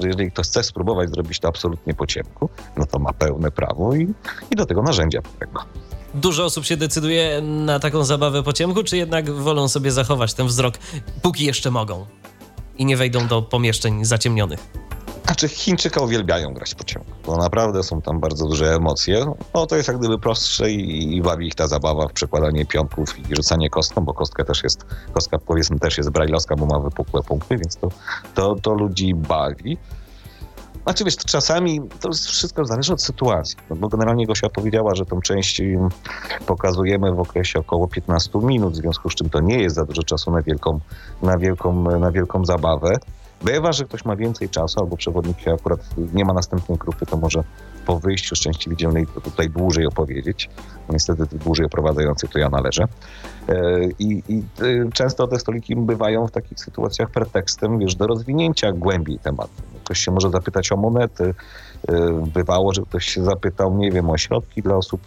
Jeżeli ktoś chce spróbować zrobić to absolutnie po ciemku, no to ma pełne prawo i, i do tego narzędzia pewnego. Dużo osób się decyduje na taką zabawę po ciemku, czy jednak wolą sobie zachować ten wzrok, póki jeszcze mogą i nie wejdą do pomieszczeń zaciemnionych? Znaczy Chińczyka uwielbiają grać po ciemku, bo naprawdę są tam bardzo duże emocje. No to jest jak gdyby prostsze i, i bawi ich ta zabawa w przekładanie pionków i rzucanie kostką, bo kostka też jest, kostka powiedzmy też jest brajlowska, bo ma wypukłe punkty, więc to, to, to ludzi bawi. Znaczy wiesz, czasami to jest wszystko zależy od sytuacji, no bo generalnie Gosia powiedziała, że tą część pokazujemy w okresie około 15 minut, w związku z czym to nie jest za dużo czasu na wielką, na wielką, na wielką zabawę. Bywa, że ktoś ma więcej czasu, albo przewodnik akurat nie ma następnej grupy, to może po wyjściu z części widzialnej to tutaj dłużej opowiedzieć. Niestety tych dłużej oprowadzających to ja należę. E, I, I, często te stoliki bywają w takich sytuacjach pretekstem, wiesz, do rozwinięcia głębiej tematu. Ktoś się może zapytać o monety. Bywało, że ktoś się zapytał, nie wiem, o środki dla osób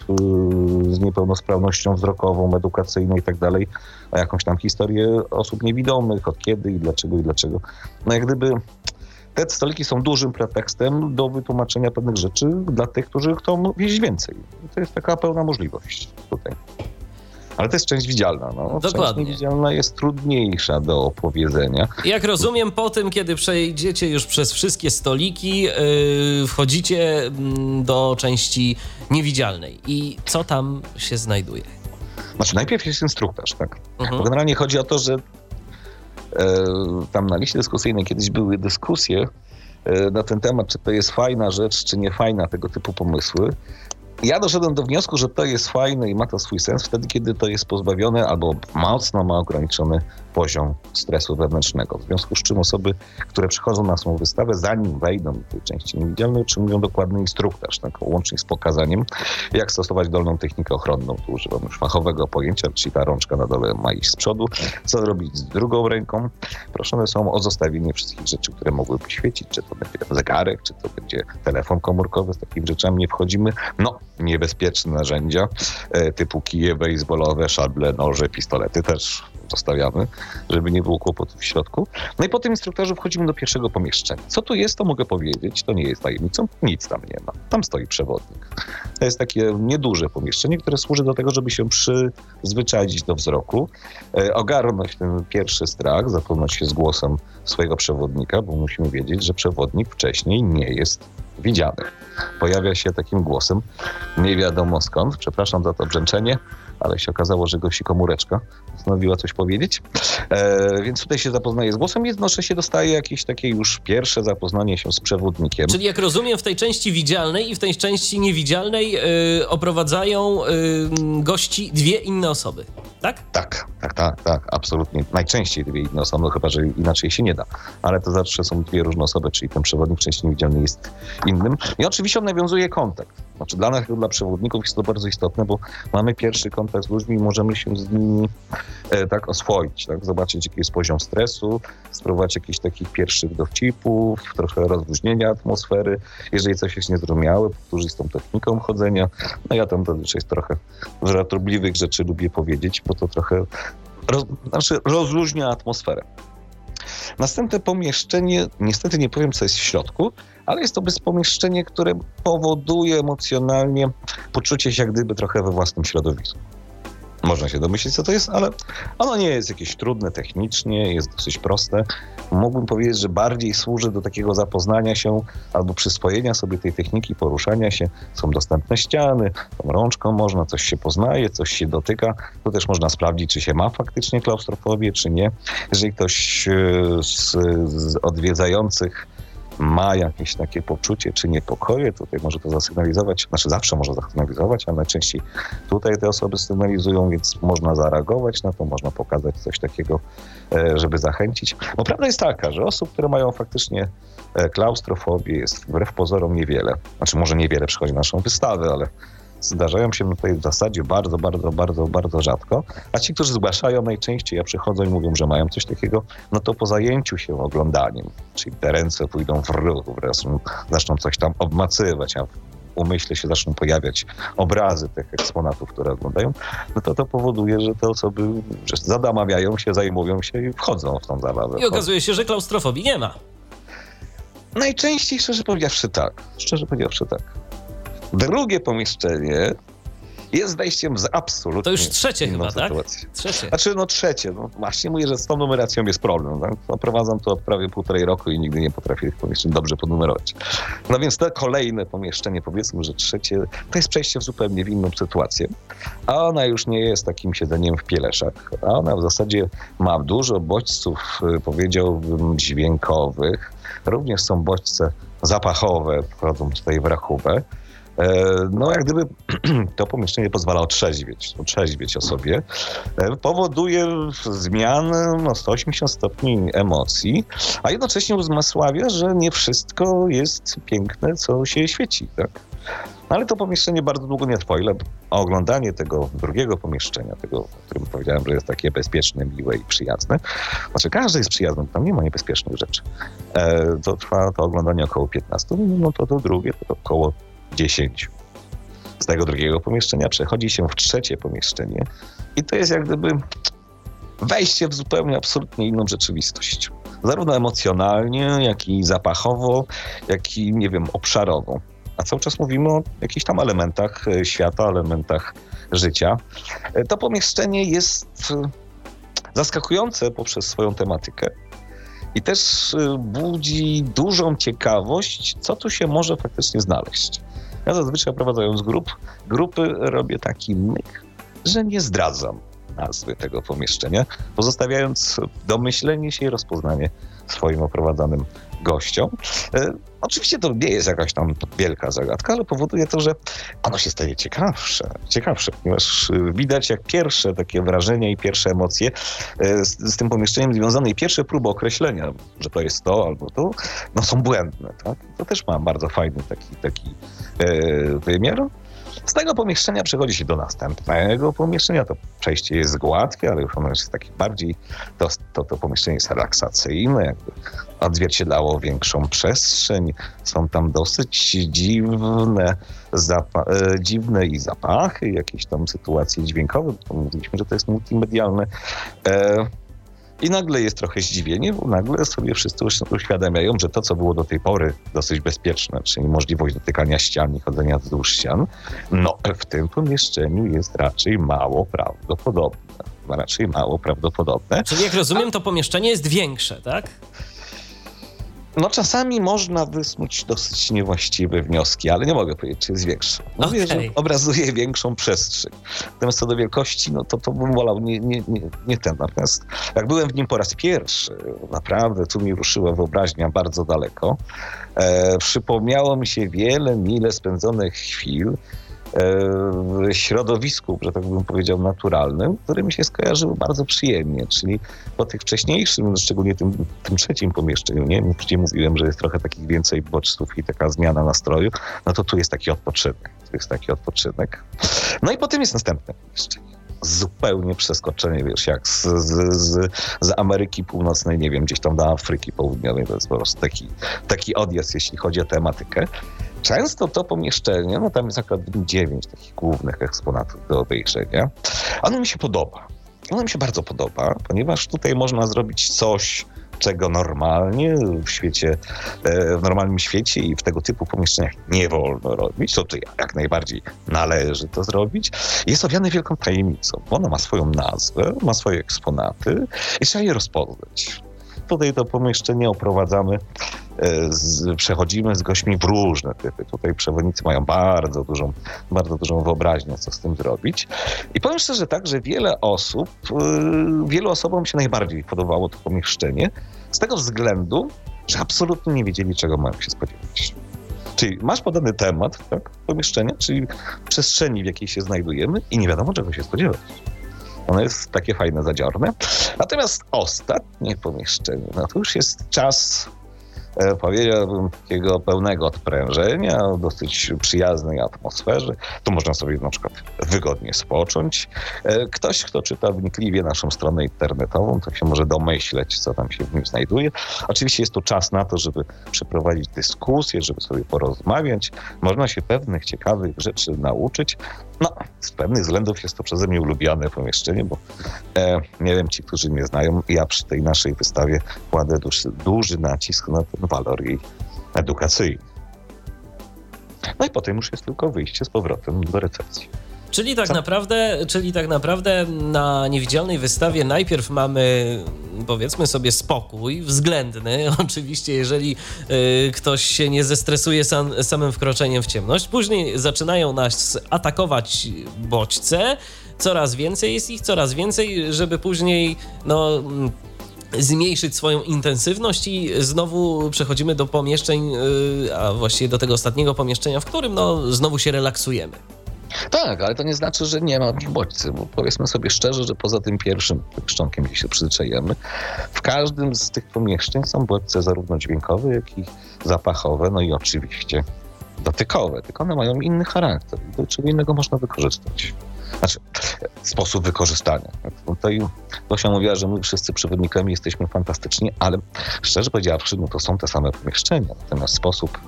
z niepełnosprawnością wzrokową, edukacyjną i tak dalej, o jakąś tam historię osób niewidomych, od kiedy i dlaczego i dlaczego. No jak gdyby te stoliki są dużym pretekstem do wytłumaczenia pewnych rzeczy dla tych, którzy chcą wiedzieć więcej. To jest taka pełna możliwość tutaj. Ale to jest część widzialna. No. Dokładnie. Część widzialna jest trudniejsza do opowiedzenia. Jak rozumiem, po tym, kiedy przejdziecie już przez wszystkie stoliki, yy, wchodzicie yy, do części niewidzialnej. I co tam się znajduje? Znaczy, najpierw jest instruktaż, tak? Mhm. Bo generalnie chodzi o to, że E, tam na liście dyskusyjnej kiedyś były dyskusje e, na ten temat, czy to jest fajna rzecz, czy nie fajna, tego typu pomysły. Ja doszedłem do wniosku, że to jest fajne i ma to swój sens wtedy, kiedy to jest pozbawione albo mocno ma ograniczony poziom stresu wewnętrznego. W związku z czym osoby, które przychodzą na samą wystawę, zanim wejdą do tej części niewidzialnej, otrzymują dokładny instruktaż, tak, łącznie z pokazaniem, jak stosować dolną technikę ochronną. Tu używam już fachowego pojęcia, czyli ta rączka na dole ma iść z przodu, co zrobić z drugą ręką. Proszone są o zostawienie wszystkich rzeczy, które mogłyby świecić, czy to będzie zegarek, czy to będzie telefon komórkowy, z takimi rzeczami nie wchodzimy. No, niebezpieczne narzędzia e, typu kije baseballowe, szable, noże, pistolety też zostawiamy, żeby nie było kłopotów w środku. No i po tym instruktorze wchodzimy do pierwszego pomieszczenia. Co tu jest, to mogę powiedzieć, to nie jest tajemnicą, nic tam nie ma. Tam stoi przewodnik. To jest takie nieduże pomieszczenie, które służy do tego, żeby się przyzwyczaić do wzroku, e, ogarnąć ten pierwszy strach, zapoznać się z głosem swojego przewodnika, bo musimy wiedzieć, że przewodnik wcześniej nie jest widziany. Pojawia się takim głosem, nie wiadomo skąd, przepraszam za to brzęczenie, ale się okazało, że gości komóreczka postanowiła coś powiedzieć. E, więc tutaj się zapoznaje z głosem, jednocześnie dostaje jakieś takie już pierwsze zapoznanie się z przewodnikiem. Czyli jak rozumiem, w tej części widzialnej i w tej części niewidzialnej yy, oprowadzają yy, gości dwie inne osoby, tak? Tak, tak, tak, tak, absolutnie. Najczęściej dwie inne osoby, chyba, że inaczej się nie da. Ale to zawsze są dwie różne osoby, czyli ten przewodnik w części niewidzialnej jest innym. I oczywiście on nawiązuje kontakt. Znaczy dla nas, dla przewodników jest to bardzo istotne, bo mamy pierwszy kontakt z ludźmi i możemy się z nimi e, tak oswoić, tak? zobaczyć jaki jest poziom stresu, spróbować jakichś takich pierwszych dowcipów, trochę rozluźnienia atmosfery. Jeżeli coś jest niezrozumiałe, powtórzyć z tą techniką chodzenia. No ja tam zazwyczaj trochę żartobliwych rzeczy lubię powiedzieć, bo to trochę roz, znaczy rozluźnia atmosferę. Następne pomieszczenie, niestety nie powiem, co jest w środku, ale jest to pomieszczenie, które powoduje emocjonalnie poczucie się jak gdyby trochę we własnym środowisku. Można się domyślić, co to jest, ale ono nie jest jakieś trudne technicznie, jest dosyć proste. Mógłbym powiedzieć, że bardziej służy do takiego zapoznania się albo przyswojenia sobie tej techniki poruszania się. Są dostępne ściany, tą rączką można, coś się poznaje, coś się dotyka. To też można sprawdzić, czy się ma faktycznie klaustrofobię, czy nie. Jeżeli ktoś e, z, z odwiedzających ma jakieś takie poczucie czy niepokoje, tutaj może to zasygnalizować, znaczy zawsze może zasygnalizować, ale najczęściej tutaj te osoby sygnalizują, więc można zareagować na to, można pokazać coś takiego, e, żeby zachęcić. No prawda jest taka, że osób, które mają faktycznie e, klaustrofobię jest wbrew pozorom niewiele. Znaczy może niewiele przychodzi na naszą wystawę, ale zdarzają się tutaj w zasadzie bardzo, bardzo, bardzo, bardzo rzadko. A ci, którzy zgłaszają najczęściej, a przychodzą i mówią, że mają coś takiego, no to po zajęciu się oglądaniem, czyli te ręce pójdą w ruch, zaczną, coś tam obmacywać, a w umyśle się zaczną pojawiać obrazy tych eksponatów, które oglądają, no to to powoduje, że te osoby że zadamawiają się, zajmują się i wchodzą w tą zabawę. I okazuje się, że klaustrofobii nie ma. Najczęściej, szczerze powiedziawszy, tak. Szczerze powiedziawszy, tak. Drugie pomieszczenie jest wejściem z absolutnie To już trzecie chyba, sytuację. tak? Trzecie. Znaczy, no trzecie. No właśnie mówię, że z tą numeracją jest problem. Tak? No, prowadzam to od prawie półtorej roku i nigdy nie potrafię tych pomieszczeń dobrze ponumerować. No więc to kolejne pomieszczenie, powiedzmy, że trzecie, to jest przejście w zupełnie inną sytuację. A ona już nie jest takim siedzeniem w pieleszach. A ona w zasadzie ma dużo bodźców, y, powiedziałbym, dźwiękowych. Również są bodźce zapachowe, wchodzą tutaj w rachubę. E, no jak gdyby to pomieszczenie pozwala otrzeźwieć, otrzeźwieć o sobie, e, powoduje zmianę no, 180 stopni emocji, a jednocześnie uzmysławia, że nie wszystko jest piękne, co się świeci. Tak? No ale to pomieszczenie bardzo długo nie trwa, ile oglądanie tego drugiego pomieszczenia, tego, o którym powiedziałem, że jest takie bezpieczne, miłe i przyjazne, znaczy każde jest przyjazne, tam nie ma niebezpiecznych rzeczy, e, to trwa to oglądanie około 15 minut, no to to drugie to około 10 z tego drugiego pomieszczenia przechodzi się w trzecie pomieszczenie i to jest jak gdyby wejście w zupełnie absolutnie inną rzeczywistość. Zarówno emocjonalnie, jak i zapachowo, jak i, nie wiem, obszarowo. A cały czas mówimy o jakichś tam elementach e, świata, elementach życia. E, to pomieszczenie jest e, zaskakujące poprzez swoją tematykę i też budzi dużą ciekawość, co tu się może faktycznie znaleźć. Ja zazwyczaj prowadzając grup, grupy robię taki myk, że nie zdradzam nazwy tego pomieszczenia, pozostawiając domyślenie się i rozpoznanie swoim oprowadzanym gościom. E, oczywiście to nie jest jakaś tam wielka zagadka, ale powoduje to, że ono się staje ciekawsze, ciekawsze, ponieważ widać jak pierwsze takie wrażenia i pierwsze emocje e, z, z tym pomieszczeniem związane i pierwsze próby określenia, że to jest to albo to, no są błędne. Tak? To też ma bardzo fajny taki, taki e, wymiar. Z tego pomieszczenia przechodzi się do następnego pomieszczenia. To przejście jest gładkie, ale już ono jest takie bardziej, to, to, to pomieszczenie jest relaksacyjne, jakby odzwierciedlało większą przestrzeń. Są tam dosyć dziwne, zapa- e, dziwne i zapachy, jakieś tam sytuacje dźwiękowe. Mówiliśmy, że to jest multimedialne. E, i nagle jest trochę zdziwienie, bo nagle sobie wszyscy uświadamiają, że to, co było do tej pory dosyć bezpieczne, czyli możliwość dotykania ścian i chodzenia wzdłuż ścian, no w tym pomieszczeniu jest raczej mało prawdopodobne. Raczej mało prawdopodobne. Czyli jak rozumiem, to pomieszczenie jest większe, tak? No czasami można wysnuć dosyć niewłaściwe wnioski, ale nie mogę powiedzieć, czy jest większe. Mówię, okay. że obrazuje większą przestrzeń. Natomiast co do wielkości, no to, to bym wolał nie, nie, nie, nie ten. Natomiast jak byłem w nim po raz pierwszy, naprawdę tu mi ruszyła wyobraźnia bardzo daleko. E, przypomniało mi się wiele mile spędzonych chwil środowisku, że tak bym powiedział, naturalnym, które mi się skojarzyły bardzo przyjemnie, czyli po tych wcześniejszym, szczególnie tym, tym trzecim pomieszczeniu, nie? gdzie mówiłem, że jest trochę takich więcej bodźców i taka zmiana nastroju, no to tu jest taki odpoczynek. Tu jest taki odpoczynek. No i potem jest następne pomieszczenie zupełnie przeskoczenie, wiesz, jak z, z, z, z, Ameryki Północnej, nie wiem, gdzieś tam do Afryki Południowej, to jest po prostu taki, taki odjazd, jeśli chodzi o tematykę. Często to pomieszczenie, no tam jest akurat dziewięć takich głównych eksponatów do obejrzenia, ono mi się podoba. Ono mi się bardzo podoba, ponieważ tutaj można zrobić coś, czego normalnie w świecie, e, w normalnym świecie i w tego typu pomieszczeniach nie wolno robić, to, to jak najbardziej należy to zrobić, jest owiane wielką tajemnicą. Ono ma swoją nazwę, ma swoje eksponaty i trzeba je rozpoznać. Tutaj to pomieszczenie oprowadzamy z, przechodzimy z gośćmi w różne typy. Tutaj przewodnicy mają bardzo dużą, bardzo dużą wyobraźnię, co z tym zrobić. I powiem szczerze tak, że wiele osób, yy, wielu osobom się najbardziej podobało to pomieszczenie z tego względu, że absolutnie nie wiedzieli, czego mają się spodziewać. Czyli masz podany temat tak, pomieszczenia, czyli przestrzeni, w jakiej się znajdujemy i nie wiadomo, czego się spodziewać. Ono jest takie fajne, zadziorne. Natomiast ostatnie pomieszczenie, no to już jest czas E, powiedziałbym, takiego pełnego odprężenia, dosyć przyjaznej atmosferze. Tu można sobie na przykład wygodnie spocząć. E, ktoś, kto czyta wnikliwie naszą stronę internetową, to się może domyśleć, co tam się w nim znajduje. Oczywiście jest tu czas na to, żeby przeprowadzić dyskusję, żeby sobie porozmawiać. Można się pewnych ciekawych rzeczy nauczyć. No, z pewnych względów jest to przeze mnie ulubione pomieszczenie, bo e, nie wiem, ci, którzy mnie znają, ja przy tej naszej wystawie kładę duży, duży nacisk na ten walor jej edukacyjny. No i potem już jest tylko wyjście z powrotem do recepcji. Czyli tak, naprawdę, czyli tak naprawdę na niewidzialnej wystawie najpierw mamy, powiedzmy sobie, spokój względny. Oczywiście, jeżeli y, ktoś się nie zestresuje sam, samym wkroczeniem w ciemność. Później zaczynają nas atakować bodźce. Coraz więcej jest ich, coraz więcej, żeby później, no zmniejszyć swoją intensywność i znowu przechodzimy do pomieszczeń, y, a właściwie do tego ostatniego pomieszczenia, w którym no, znowu się relaksujemy. Tak, ale to nie znaczy, że nie ma bodźcy, bo powiedzmy sobie szczerze, że poza tym pierwszym szczątkiem, gdzie się przyzwyczajemy, w każdym z tych pomieszczeń są bodźce zarówno dźwiękowe, jak i zapachowe, no i oczywiście dotykowe, tylko one mają inny charakter. Do czego innego można wykorzystać. Znaczy, sposób wykorzystania. Tutaj Gosia mówiła, że my wszyscy przewodnikami jesteśmy fantastyczni, ale szczerze powiedziawszy, no to są te same pomieszczenia. Natomiast sposób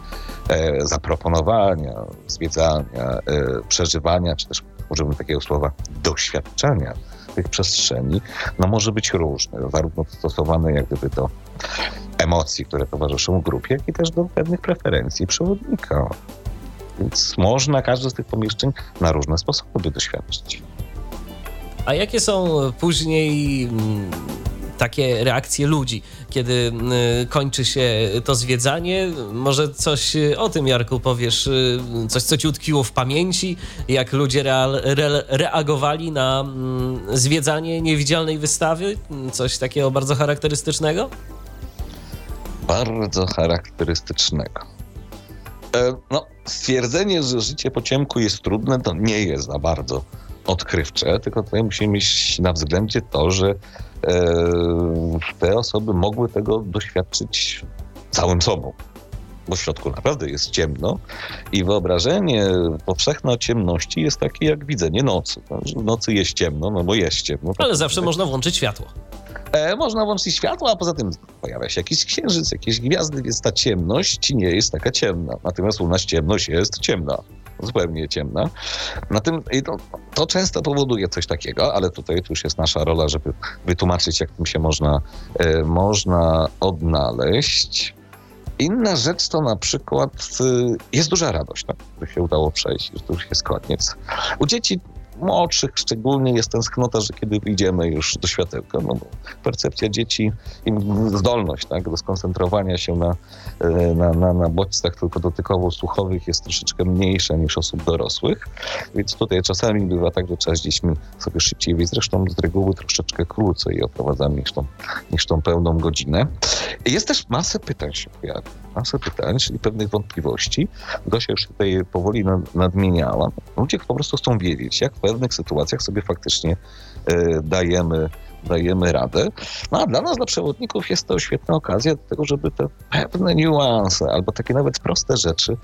e, zaproponowania, zwiedzania, e, przeżywania, czy też użyjmy takiego słowa, doświadczenia tych przestrzeni, no może być różny. Zarówno stosowane jak gdyby do emocji, które towarzyszą grupie, jak i też do pewnych preferencji przewodnika. Więc można każde z tych pomieszczeń na różne sposoby doświadczyć. A jakie są później mm, takie reakcje ludzi, kiedy mm, kończy się to zwiedzanie? Może coś o tym, Jarku, powiesz? Y, coś, co ci utkwiło w pamięci? Jak ludzie real, re, reagowali na mm, zwiedzanie niewidzialnej wystawy? Coś takiego bardzo charakterystycznego? Bardzo charakterystycznego. E, no, stwierdzenie, że życie po ciemku jest trudne, to nie jest za bardzo odkrywcze, tylko tutaj musimy mieć na względzie to, że e, te osoby mogły tego doświadczyć całym sobą. Bo w środku naprawdę jest ciemno i wyobrażenie powszechne o ciemności jest takie jak widzenie nocy. W nocy jest ciemno, no bo jest ciemno. Ale zawsze tak. można włączyć światło. E, można włączyć światło, a poza tym pojawia się jakiś księżyc, jakieś gwiazdy, więc ta ciemność nie jest taka ciemna. Natomiast u nas ciemność jest ciemna zupełnie ciemna. Na tym, to, to, często powoduje coś takiego, ale tutaj tu już jest nasza rola, żeby wytłumaczyć, jak tym się można, e, można odnaleźć. Inna rzecz to na przykład e, jest duża radość, tak, że się udało przejść, że to już jest koniec. U dzieci młodszych szczególnie jest tęsknota, że kiedy wyjdziemy już do światełka, no bo percepcja dzieci i zdolność tak, do skoncentrowania się na, e, na, na, na bodźcach tylko dotykowo-słuchowych jest troszeczkę mniejsza niż osób dorosłych, więc tutaj czasami bywa tak, że z dziećmi sobie szybciej wyjść, zresztą z reguły troszeczkę krócej oprowadzamy niż tą, niż tą pełną godzinę. Jest też masę pytań się pojawia, masę pytań, czyli pewnych wątpliwości. Gosia już tutaj powoli nadmieniała. Ludzie po prostu chcą wiedzieć, jak pewnych sytuacjach sobie faktycznie e, dajemy, dajemy radę. No a dla nas, dla przewodników jest to świetna okazja do tego, żeby te pewne niuanse albo takie nawet proste rzeczy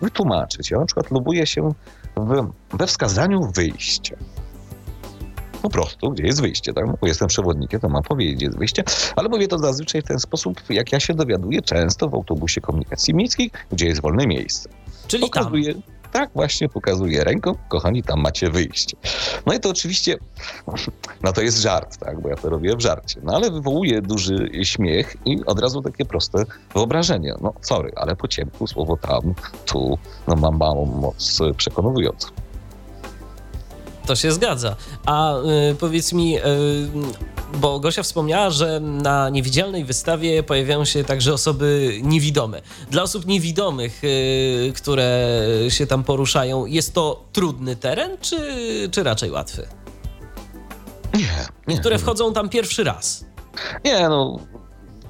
wytłumaczyć. Ja na przykład lubuję się w, we wskazaniu wyjścia po prostu, gdzie jest wyjście, tak? Bo jestem przewodnikiem, to mam powiedzieć, gdzie jest wyjście, ale mówię to zazwyczaj w ten sposób, jak ja się dowiaduję często w autobusie komunikacji miejskiej, gdzie jest wolne miejsce. Czyli Pokazuję, tam tak właśnie pokazuje ręką, kochani, tam macie wyjście. No i to oczywiście, no to jest żart, tak, bo ja to robię w żarcie, no ale wywołuje duży śmiech i od razu takie proste wyobrażenie. No sorry, ale po ciemku słowo tam, tu, no mam małą moc przekonującą. To się zgadza. A y, powiedz mi, y, bo Gosia wspomniała, że na niewidzialnej wystawie pojawiają się także osoby niewidome. Dla osób niewidomych, y, które się tam poruszają, jest to trudny teren, czy, czy raczej łatwy? Nie, nie. Które wchodzą tam pierwszy raz. Nie, no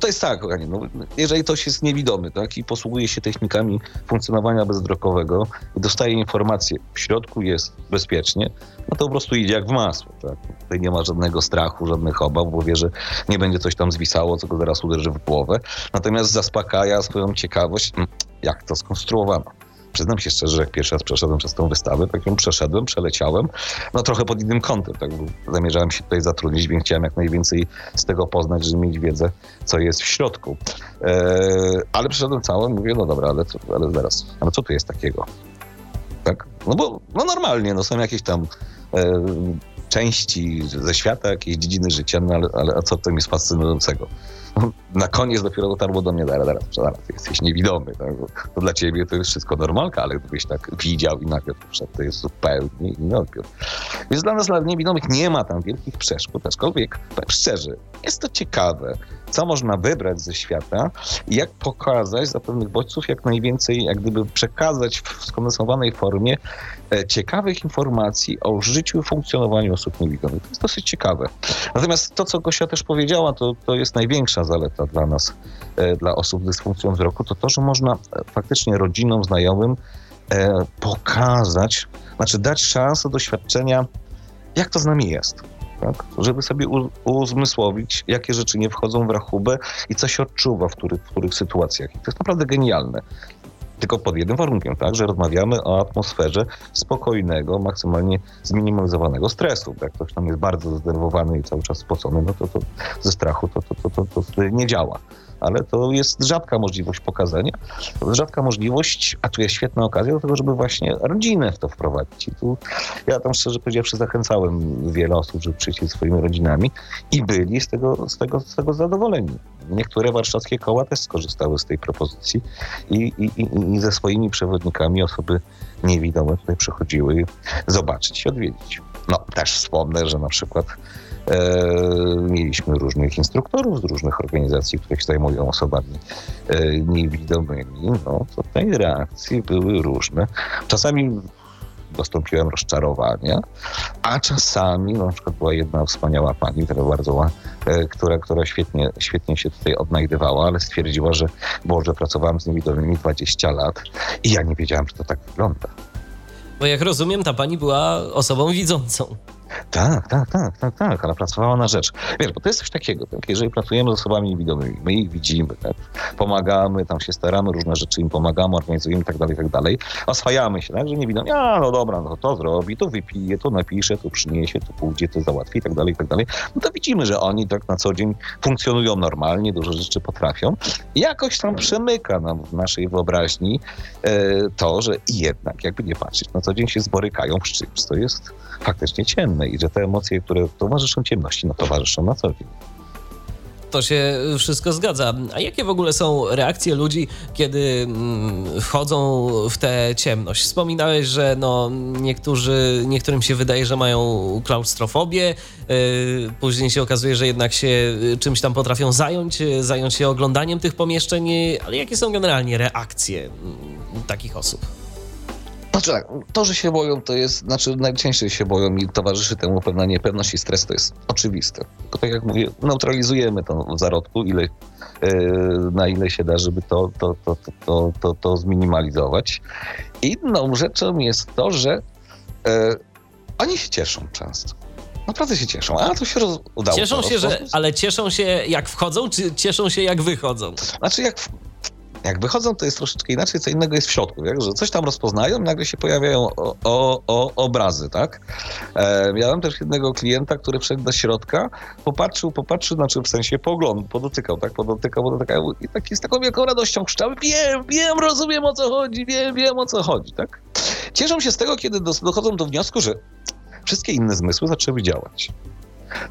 to jest tak, kochani, no, jeżeli ktoś jest niewidomy tak, i posługuje się technikami funkcjonowania bezdrokowego i dostaje informację, w środku jest bezpiecznie, no to po prostu idzie jak w masło. Tak? Tutaj nie ma żadnego strachu, żadnych obaw, bo wie, że nie będzie coś tam zwisało, co go zaraz uderzy w głowę. Natomiast zaspokaja swoją ciekawość, jak to skonstruowano przyznam się szczerze, że jak pierwszy raz przeszedłem przez tą wystawę, tak ją przeszedłem, przeleciałem, no trochę pod innym kątem, tak, zamierzałem się tutaj zatrudnić, więc chciałem jak najwięcej z tego poznać, żeby mieć wiedzę, co jest w środku. Eee, ale przeszedłem całą, mówię, no dobra, ale, ale zaraz, ale co tu jest takiego? Tak? No bo no normalnie, no są jakieś tam e, części ze świata, jakieś dziedziny życia, no ale, ale a co w tym jest fascynującego? na koniec dopiero dotarło do mnie, zaraz, zaraz, zaraz, jesteś niewidomy. Tak? To dla ciebie to jest wszystko normalka, ale gdybyś tak widział i nagle wszedł, to jest zupełnie inny odbiór. Więc dla nas, dla niewidomych, nie ma tam wielkich przeszkód, aczkolwiek, powiem szczerze, jest to ciekawe, co można wybrać ze świata i jak pokazać za pewnych bodźców jak najwięcej, jak gdyby przekazać w skondensowanej formie ciekawych informacji o życiu i funkcjonowaniu osób niewidomych. To jest dosyć ciekawe. Natomiast to, co Gosia też powiedziała, to, to jest największa zaleta dla nas, e, dla osób z dysfunkcją wzroku, to to, że można e, faktycznie rodzinom, znajomym pokazać, znaczy dać szansę doświadczenia, jak to z nami jest tak? żeby sobie uzmysłowić, jakie rzeczy nie wchodzą w rachubę i co się odczuwa w których, w których sytuacjach. I to jest naprawdę genialne. Tylko pod jednym warunkiem, tak, że rozmawiamy o atmosferze spokojnego, maksymalnie zminimalizowanego stresu. Jak ktoś tam jest bardzo zdenerwowany i cały czas spocony, no to, to ze strachu to, to, to, to, to nie działa ale to jest rzadka możliwość pokazania, rzadka możliwość, a tu jest świetna okazja do tego, żeby właśnie rodzinę w to wprowadzić. I tu ja tam szczerze powiedziawszy zachęcałem wiele osób, żeby przyjść swoimi rodzinami i byli z tego, z tego, z tego zadowoleni. Niektóre warszawskie koła też skorzystały z tej propozycji i, i, i, i ze swoimi przewodnikami osoby niewidome tutaj przychodziły zobaczyć i odwiedzić. No, też wspomnę, że na przykład mieliśmy różnych instruktorów z różnych organizacji, które się zajmują osobami e, niewidomymi. No, to te reakcje były różne. Czasami dostąpiłem rozczarowania, a czasami, no, na przykład była jedna wspaniała pani, która bardzo, e, która, która świetnie, świetnie się tutaj odnajdywała, ale stwierdziła, że Boże, pracowałam z niewidomymi 20 lat i ja nie wiedziałam, że to tak wygląda. Bo jak rozumiem, ta pani była osobą widzącą. Tak, tak, tak, tak, tak, ale pracowała na rzecz. Wiesz, bo to jest coś takiego, tak? jeżeli pracujemy z osobami niewidomymi, my ich widzimy, tak? pomagamy, tam się staramy, różne rzeczy im pomagamy, organizujemy tak dalej, tak dalej, oswajamy się, tak, że niewidomi, a no dobra, no to, zrobi, to wypije, to napisze, to przyniesie, to pójdzie, to załatwi tak dalej, tak dalej, no to widzimy, że oni tak na co dzień funkcjonują normalnie, dużo rzeczy potrafią i jakoś tam przemyka nam w naszej wyobraźni e, to, że jednak, jakby nie patrzeć, na co dzień się zborykają z czymś, co jest faktycznie ciemne i że te emocje, które towarzyszą ciemności, no towarzyszą na co dzień. To się wszystko zgadza. A jakie w ogóle są reakcje ludzi, kiedy mm, wchodzą w tę ciemność? Wspominałeś, że no, niektórzy, niektórym się wydaje, że mają klaustrofobię, yy, później się okazuje, że jednak się czymś tam potrafią zająć, zająć się oglądaniem tych pomieszczeń, ale jakie są generalnie reakcje mm, takich osób? Znaczy tak, to, że się boją, to jest, znaczy najczęściej się boją i towarzyszy temu pewna niepewność i stres, to jest oczywiste. Tylko tak jak mówię, neutralizujemy to w zarodku, ile, yy, na ile się da, żeby to, to, to, to, to, to zminimalizować. Inną rzeczą jest to, że yy, oni się cieszą często. Naprawdę się cieszą, a to się roz... udało. Cieszą się, że, ale cieszą się jak wchodzą, czy cieszą się jak wychodzą? Znaczy jak jak wychodzą, to jest troszeczkę inaczej, co innego jest w środku, tak? że coś tam rozpoznają, nagle się pojawiają o, o, o obrazy, tak? E, miałem też jednego klienta, który wszedł do środka, popatrzył, popatrzył, znaczy w sensie pogląd, podotykał, tak? Podotykał, podotykał i taki z taką wielką radością krzyczał, wiem, wiem, rozumiem o co chodzi, wiem, wiem o co chodzi, tak? Cieszą się z tego, kiedy dochodzą do wniosku, że wszystkie inne zmysły zaczęły działać.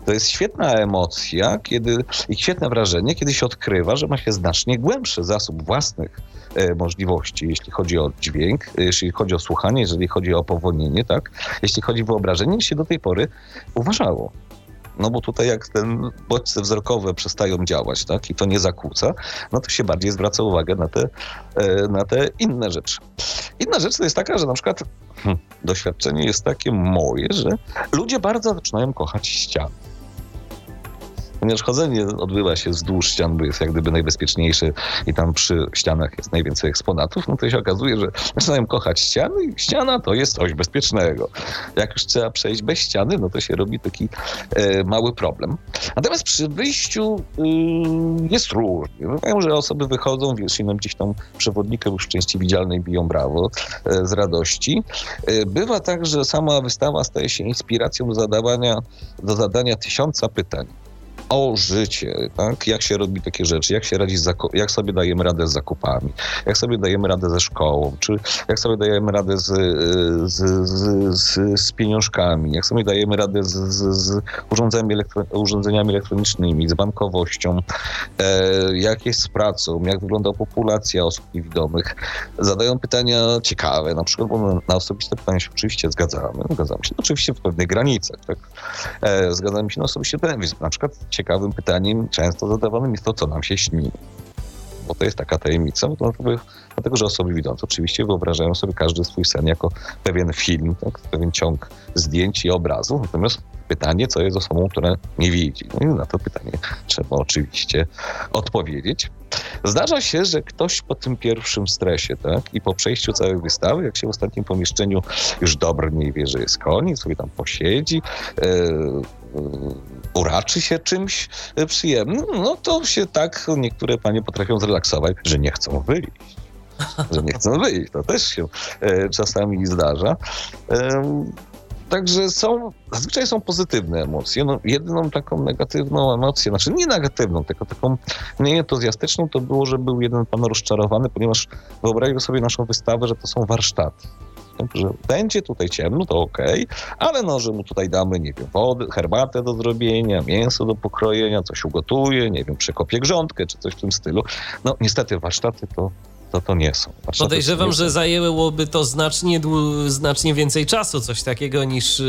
To jest świetna emocja kiedy, i świetne wrażenie, kiedy się odkrywa, że ma się znacznie głębszy zasób własnych e, możliwości, jeśli chodzi o dźwięk, e, jeśli chodzi o słuchanie, jeżeli chodzi o powolnienie, tak? Jeśli chodzi o wyobrażenie, niż się do tej pory uważało. No bo tutaj jak ten bodźce wzrokowe przestają działać, tak, i to nie zakłóca, no to się bardziej zwraca uwagę na te, e, na te inne rzeczy. Inna rzecz to jest taka, że na przykład hm, doświadczenie jest takie moje, że ludzie bardzo zaczynają kochać ściany ponieważ chodzenie odbywa się wzdłuż ścian, bo jest jak gdyby najbezpieczniejsze i tam przy ścianach jest najwięcej eksponatów, no to się okazuje, że zaczynają kochać ściany i ściana to jest coś bezpiecznego. Jak już trzeba przejść bez ściany, no to się robi taki e, mały problem. Natomiast przy wyjściu y, jest różnie. Wiem, że osoby wychodzą, wiesz, nam gdzieś tam przewodnikiem już w części widzialnej biją brawo e, z radości. E, bywa tak, że sama wystawa staje się inspiracją do zadawania, do zadania tysiąca pytań o życie, tak? jak się robi takie rzeczy, jak się radzi, jak sobie dajemy radę z zakupami, jak sobie dajemy radę ze szkołą, czy jak sobie dajemy radę z, z, z, z, z pieniążkami, jak sobie dajemy radę z, z, urządzeniami, elektro, urządzeniami elektronicznymi, z bankowością, e, jak jest z pracą, jak wygląda populacja osób niewidomych. Zadają pytania ciekawe, na przykład, bo na, osobiste pytania się oczywiście zgadzamy, zgadzamy się, oczywiście w pewnych granicach, tak? E, zgadzamy się na osobiste pytania, na przykład ciekawym pytaniem, często zadawanym jest to, co nam się śni. Bo to jest taka tajemnica, dlatego że osoby widzące oczywiście wyobrażają sobie każdy swój sen jako pewien film, tak? pewien ciąg zdjęć i obrazów. Natomiast pytanie, co jest osobą, która nie widzi. No i na to pytanie trzeba oczywiście odpowiedzieć. Zdarza się, że ktoś po tym pierwszym stresie, tak, i po przejściu całej wystawy, jak się w ostatnim pomieszczeniu już dobrnie wie, że jest koniec, sobie tam posiedzi, yy, uraczy się czymś przyjemnym, no to się tak niektóre panie potrafią zrelaksować, że nie chcą wyjść. że nie chcą wyjść. To też się e, czasami zdarza. E, Także są, zazwyczaj są pozytywne emocje. No, jedyną taką negatywną emocję, znaczy nie negatywną, tylko taką mniej entuzjastyczną, to było, że był jeden pan rozczarowany, ponieważ wyobraził sobie naszą wystawę, że to są warsztaty. Że będzie tutaj ciemno, to ok, ale no, że mu tutaj damy, nie wiem, wody, herbatę do zrobienia, mięso do pokrojenia, coś ugotuje, nie wiem, przekopie grządkę, czy coś w tym stylu. No niestety warsztaty to to, to nie są. Warsztaty Podejrzewam, że zajęłoby to znacznie, znacznie więcej czasu, coś takiego niż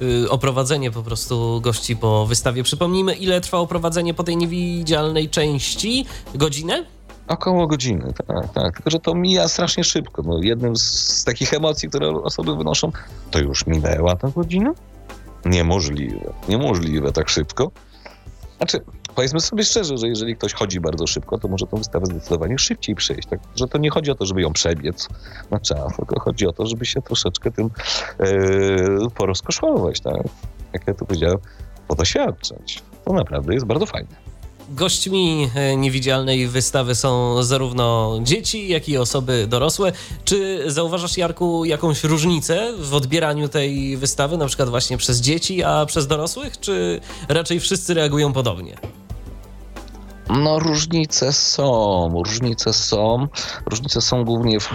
yy, oprowadzenie po prostu gości po wystawie. Przypomnijmy, ile trwa oprowadzenie po tej niewidzialnej części? Godzinę? Około godziny, tak, tak. Tylko, że to mija strasznie szybko. No, jednym z, z takich emocji, które osoby wynoszą, to już minęła ta godzina? Niemożliwe. Niemożliwe tak szybko. Znaczy, powiedzmy sobie szczerze, że jeżeli ktoś chodzi bardzo szybko, to może tą wystawę zdecydowanie szybciej przejść. Tak? Że to nie chodzi o to, żeby ją przebiec na czas, tylko chodzi o to, żeby się troszeczkę tym yy, porozkoszować, tak? Jak ja tu powiedziałem, podoświadczać. To naprawdę jest bardzo fajne. Gośćmi e, niewidzialnej wystawy są zarówno dzieci, jak i osoby dorosłe. Czy zauważasz, Jarku, jakąś różnicę w odbieraniu tej wystawy, na przykład właśnie przez dzieci, a przez dorosłych, czy raczej wszyscy reagują podobnie? No, różnice są, różnice są. Różnice są głównie w,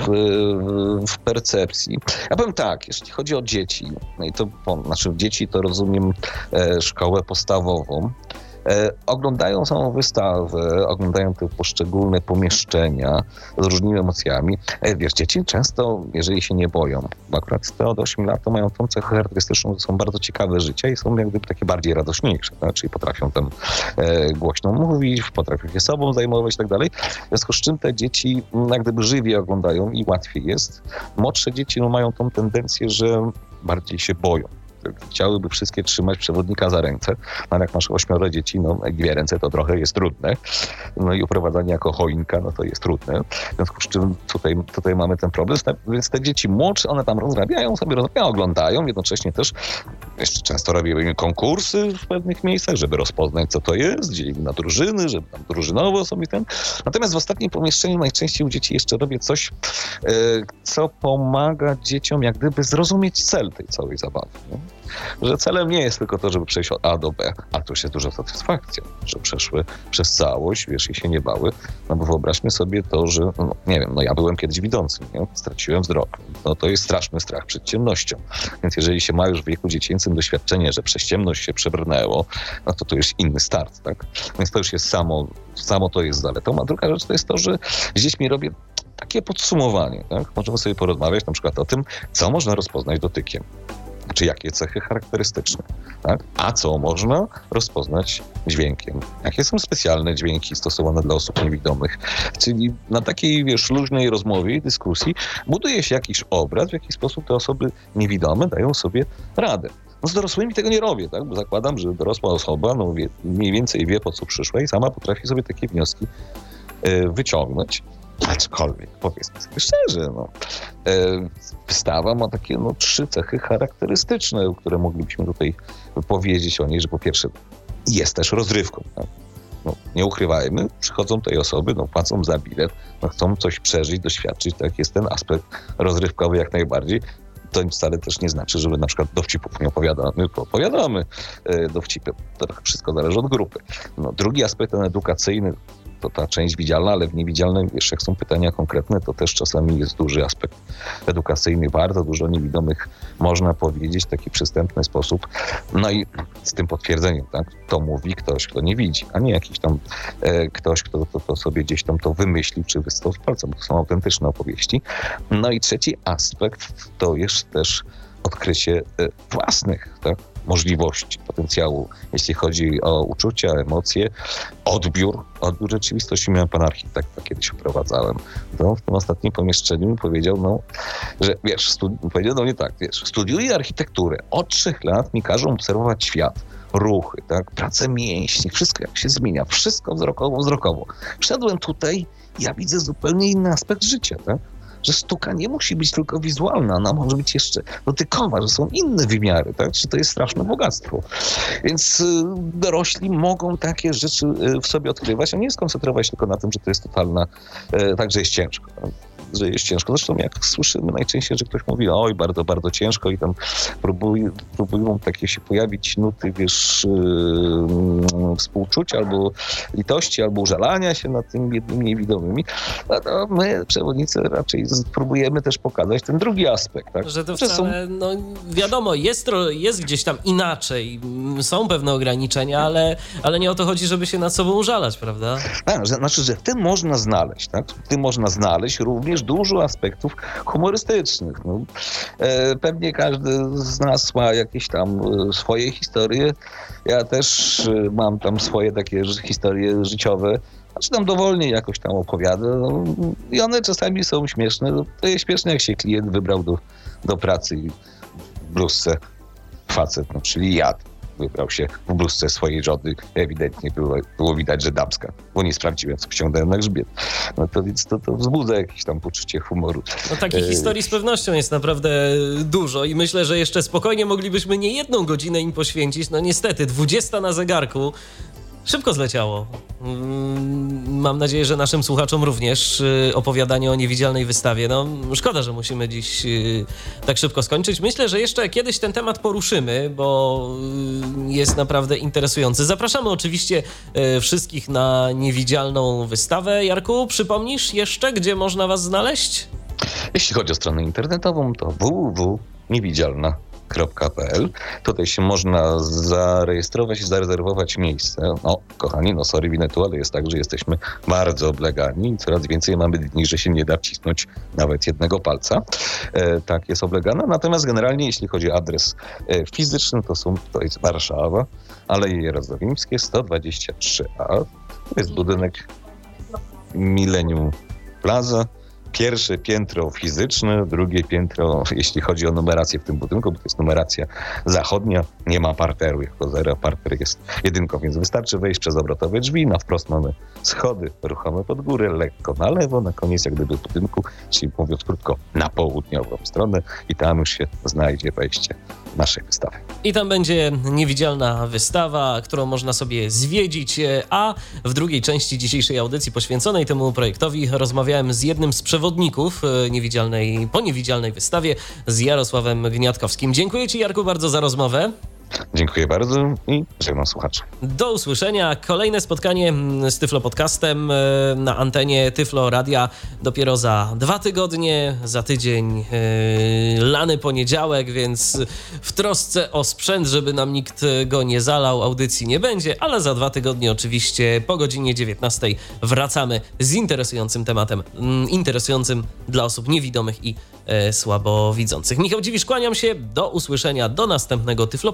w percepcji. Ja powiem tak, jeśli chodzi o dzieci, no i to, znaczy dzieci to rozumiem e, szkołę podstawową, oglądają samą wystawę, oglądają te poszczególne pomieszczenia z różnymi emocjami. E, wiesz, dzieci często, jeżeli się nie boją, bo akurat te od 8 lat to mają tą cechę charakterystyczną, że są bardzo ciekawe życia i są jak gdyby takie bardziej radośniejsze, tak? czyli potrafią tam e, głośno mówić, potrafią się sobą zajmować i tak dalej. W związku z czym te dzieci mm, jak gdyby żywiej oglądają i łatwiej jest. Młodsze dzieci no, mają tą tendencję, że bardziej się boją chciałyby wszystkie trzymać przewodnika za ręce, no, ale jak masz ośmioro dzieci, no dwie ręce to trochę jest trudne. No i uprowadzanie jako choinka, no to jest trudne. W związku z czym tutaj, tutaj mamy ten problem. Więc te dzieci młodsze, one tam rozrabiają, sobie rozrabiają, oglądają, jednocześnie też jeszcze często robimy konkursy w pewnych miejscach, żeby rozpoznać, co to jest, dzielimy na drużyny, żeby tam drużynowo sobie ten. Natomiast w ostatnim pomieszczeniu najczęściej u dzieci jeszcze robię coś, e, co pomaga dzieciom jak gdyby zrozumieć cel tej całej zabawy. Nie? Że celem nie jest tylko to, żeby przejść od A do B, a to jest duża satysfakcja, że przeszły przez całość, wiesz, i się nie bały. No bo wyobraźmy sobie to, że, no, nie wiem, no ja byłem kiedyś widzącym, nie? straciłem wzrok. No to jest straszny strach przed ciemnością. Więc jeżeli się ma już w wieku dziecięcym doświadczenie, że przez ciemność się przebrnęło, no to to już inny start, tak? Więc to już jest samo, samo to jest zaletą. A druga rzecz to jest to, że z dziećmi robię takie podsumowanie, tak? Możemy sobie porozmawiać na przykład o tym, co można rozpoznać dotykiem czy jakie cechy charakterystyczne, tak? a co można rozpoznać dźwiękiem. Jakie są specjalne dźwięki stosowane dla osób niewidomych. Czyli na takiej, wiesz, luźnej rozmowie i dyskusji buduje się jakiś obraz, w jaki sposób te osoby niewidome dają sobie radę. No z dorosłymi tego nie robię, tak? bo zakładam, że dorosła osoba no, wie, mniej więcej wie, po co przyszła i sama potrafi sobie takie wnioski y, wyciągnąć. Aczkolwiek, powiedzmy sobie szczerze, no, e, wystawa ma takie no, trzy cechy charakterystyczne, które moglibyśmy tutaj powiedzieć o niej, że po pierwsze jest też rozrywką. Tak? No, nie ukrywajmy, przychodzą tej osoby, no, płacą za bilet, no, chcą coś przeżyć, doświadczyć, tak jest ten aspekt rozrywkowy jak najbardziej. To wcale też nie znaczy, że my na przykład dowcipów nie opowiadamy, opowiadamy e, dowcipy. To wszystko zależy od grupy. No, drugi aspekt ten edukacyjny, to ta część widzialna, ale w niewidzialnej, jeszcze są pytania konkretne, to też czasami jest duży aspekt edukacyjny. Bardzo dużo niewidomych można powiedzieć w taki przystępny sposób. No i z tym potwierdzeniem, tak, to mówi ktoś, kto nie widzi, a nie jakiś tam e, ktoś, kto to, to, sobie gdzieś tam to wymyślił, czy wystał z palcem, to są autentyczne opowieści. No i trzeci aspekt to jest też odkrycie e, własnych tak, możliwości, potencjału, jeśli chodzi o uczucia, emocje, odbiór, odbiór rzeczywistości. Miałem pan architekta, kiedyś wprowadzałem. No, w tym ostatnim pomieszczeniu mi powiedział, no, że wiesz, powiedział do mnie tak, wiesz, studiuję architekturę, od trzech lat mi każą obserwować świat ruchy, tak, pracę mięśni, wszystko jak się zmienia, wszystko wzrokowo, wzrokowo. Wszedłem tutaj, ja widzę zupełnie inny aspekt życia, tak? Że sztuka nie musi być tylko wizualna, ona może być jeszcze dotykowa, że są inne wymiary, tak? Że to jest straszne bogactwo. Więc y, dorośli mogą takie rzeczy y, w sobie odkrywać, a nie skoncentrować tylko na tym, że to jest totalna, y, także jest ciężko że jest ciężko. Zresztą jak słyszymy najczęściej, że ktoś mówi, oj, bardzo, bardzo ciężko i tam próbuj, próbują takie się pojawić nuty, wiesz, yy, współczucia albo litości, albo użalania się nad tymi biednymi niewidomymi, no to my, przewodnicy, raczej próbujemy też pokazać ten drugi aspekt. Tak? Że to wcale, są... no wiadomo, jest, jest gdzieś tam inaczej, są pewne ograniczenia, ale, ale nie o to chodzi, żeby się nad sobą użalać, prawda? Tak, znaczy, że w tym można znaleźć, tak? W tym można znaleźć również również dużo aspektów humorystycznych. No, e, pewnie każdy z nas ma jakieś tam e, swoje historie. Ja też e, mam tam swoje takie historie życiowe. Znaczy tam dowolnie jakoś tam opowiada. No, I one czasami są śmieszne. No, to jest śmieszne, jak się klient wybrał do, do pracy i w bluzce facet, no, czyli jad wybrał się w bluzce swojej żony. Ewidentnie było, było widać, że damska, bo nie sprawdziłem, co ściągnąłem na grzbiet. No to więc to, to wzbudza jakieś tam poczucie humoru. No takich e, historii z pewnością jest naprawdę dużo i myślę, że jeszcze spokojnie moglibyśmy nie jedną godzinę im poświęcić. No niestety, 20 na zegarku Szybko zleciało. Mm, mam nadzieję, że naszym słuchaczom również y, opowiadanie o niewidzialnej wystawie. No, szkoda, że musimy dziś y, tak szybko skończyć. Myślę, że jeszcze kiedyś ten temat poruszymy, bo y, jest naprawdę interesujący. Zapraszamy oczywiście wszystkich na niewidzialną wystawę. Jarku, przypomnisz jeszcze, gdzie można Was znaleźć? Jeśli chodzi o stronę internetową, to www.niewidzialna.com www.wojciechwalski.pl. Tutaj się można zarejestrować i zarezerwować miejsce. No, kochani, no sorry, winetu, ale jest tak, że jesteśmy bardzo oblegani. Coraz więcej mamy dni, że się nie da wcisnąć nawet jednego palca. E, tak jest oblegana. Natomiast generalnie, jeśli chodzi o adres e, fizyczny, to, są, to jest Warszawa, Aleje Jerozolimskie 123a. To jest budynek Millennium Plaza. Pierwsze piętro fizyczne, drugie piętro, jeśli chodzi o numerację w tym budynku, bo to jest numeracja zachodnia, nie ma parteru jako zero, parter jest jedynką, więc wystarczy wejść przez obrotowe drzwi, na wprost mamy schody ruchome pod górę, lekko na lewo, na koniec jak gdyby budynku, czyli mówiąc krótko, na południową stronę i tam już się znajdzie wejście naszej wystawy. I tam będzie niewidzialna wystawa, którą można sobie zwiedzić, e, a w drugiej części dzisiejszej audycji poświęconej temu projektowi rozmawiałem z jednym z przewodników e, niewidzialnej, po niewidzialnej wystawie, z Jarosławem Gniatkowskim. Dziękuję Ci Jarku bardzo za rozmowę. Dziękuję bardzo i żegnam słuchaczy. Do usłyszenia. Kolejne spotkanie z Tyflo Podcastem e, na antenie Tyflo Radia dopiero za dwa tygodnie, za tydzień yy, lany poniedziałek, więc w trosce o sprzęt, żeby nam nikt go nie zalał, audycji nie będzie, ale za dwa tygodnie oczywiście po godzinie 19 wracamy z interesującym tematem, mm, interesującym dla osób niewidomych i e, słabowidzących. Michał Dziwisz, kłaniam się. Do usłyszenia. Do następnego Tyflo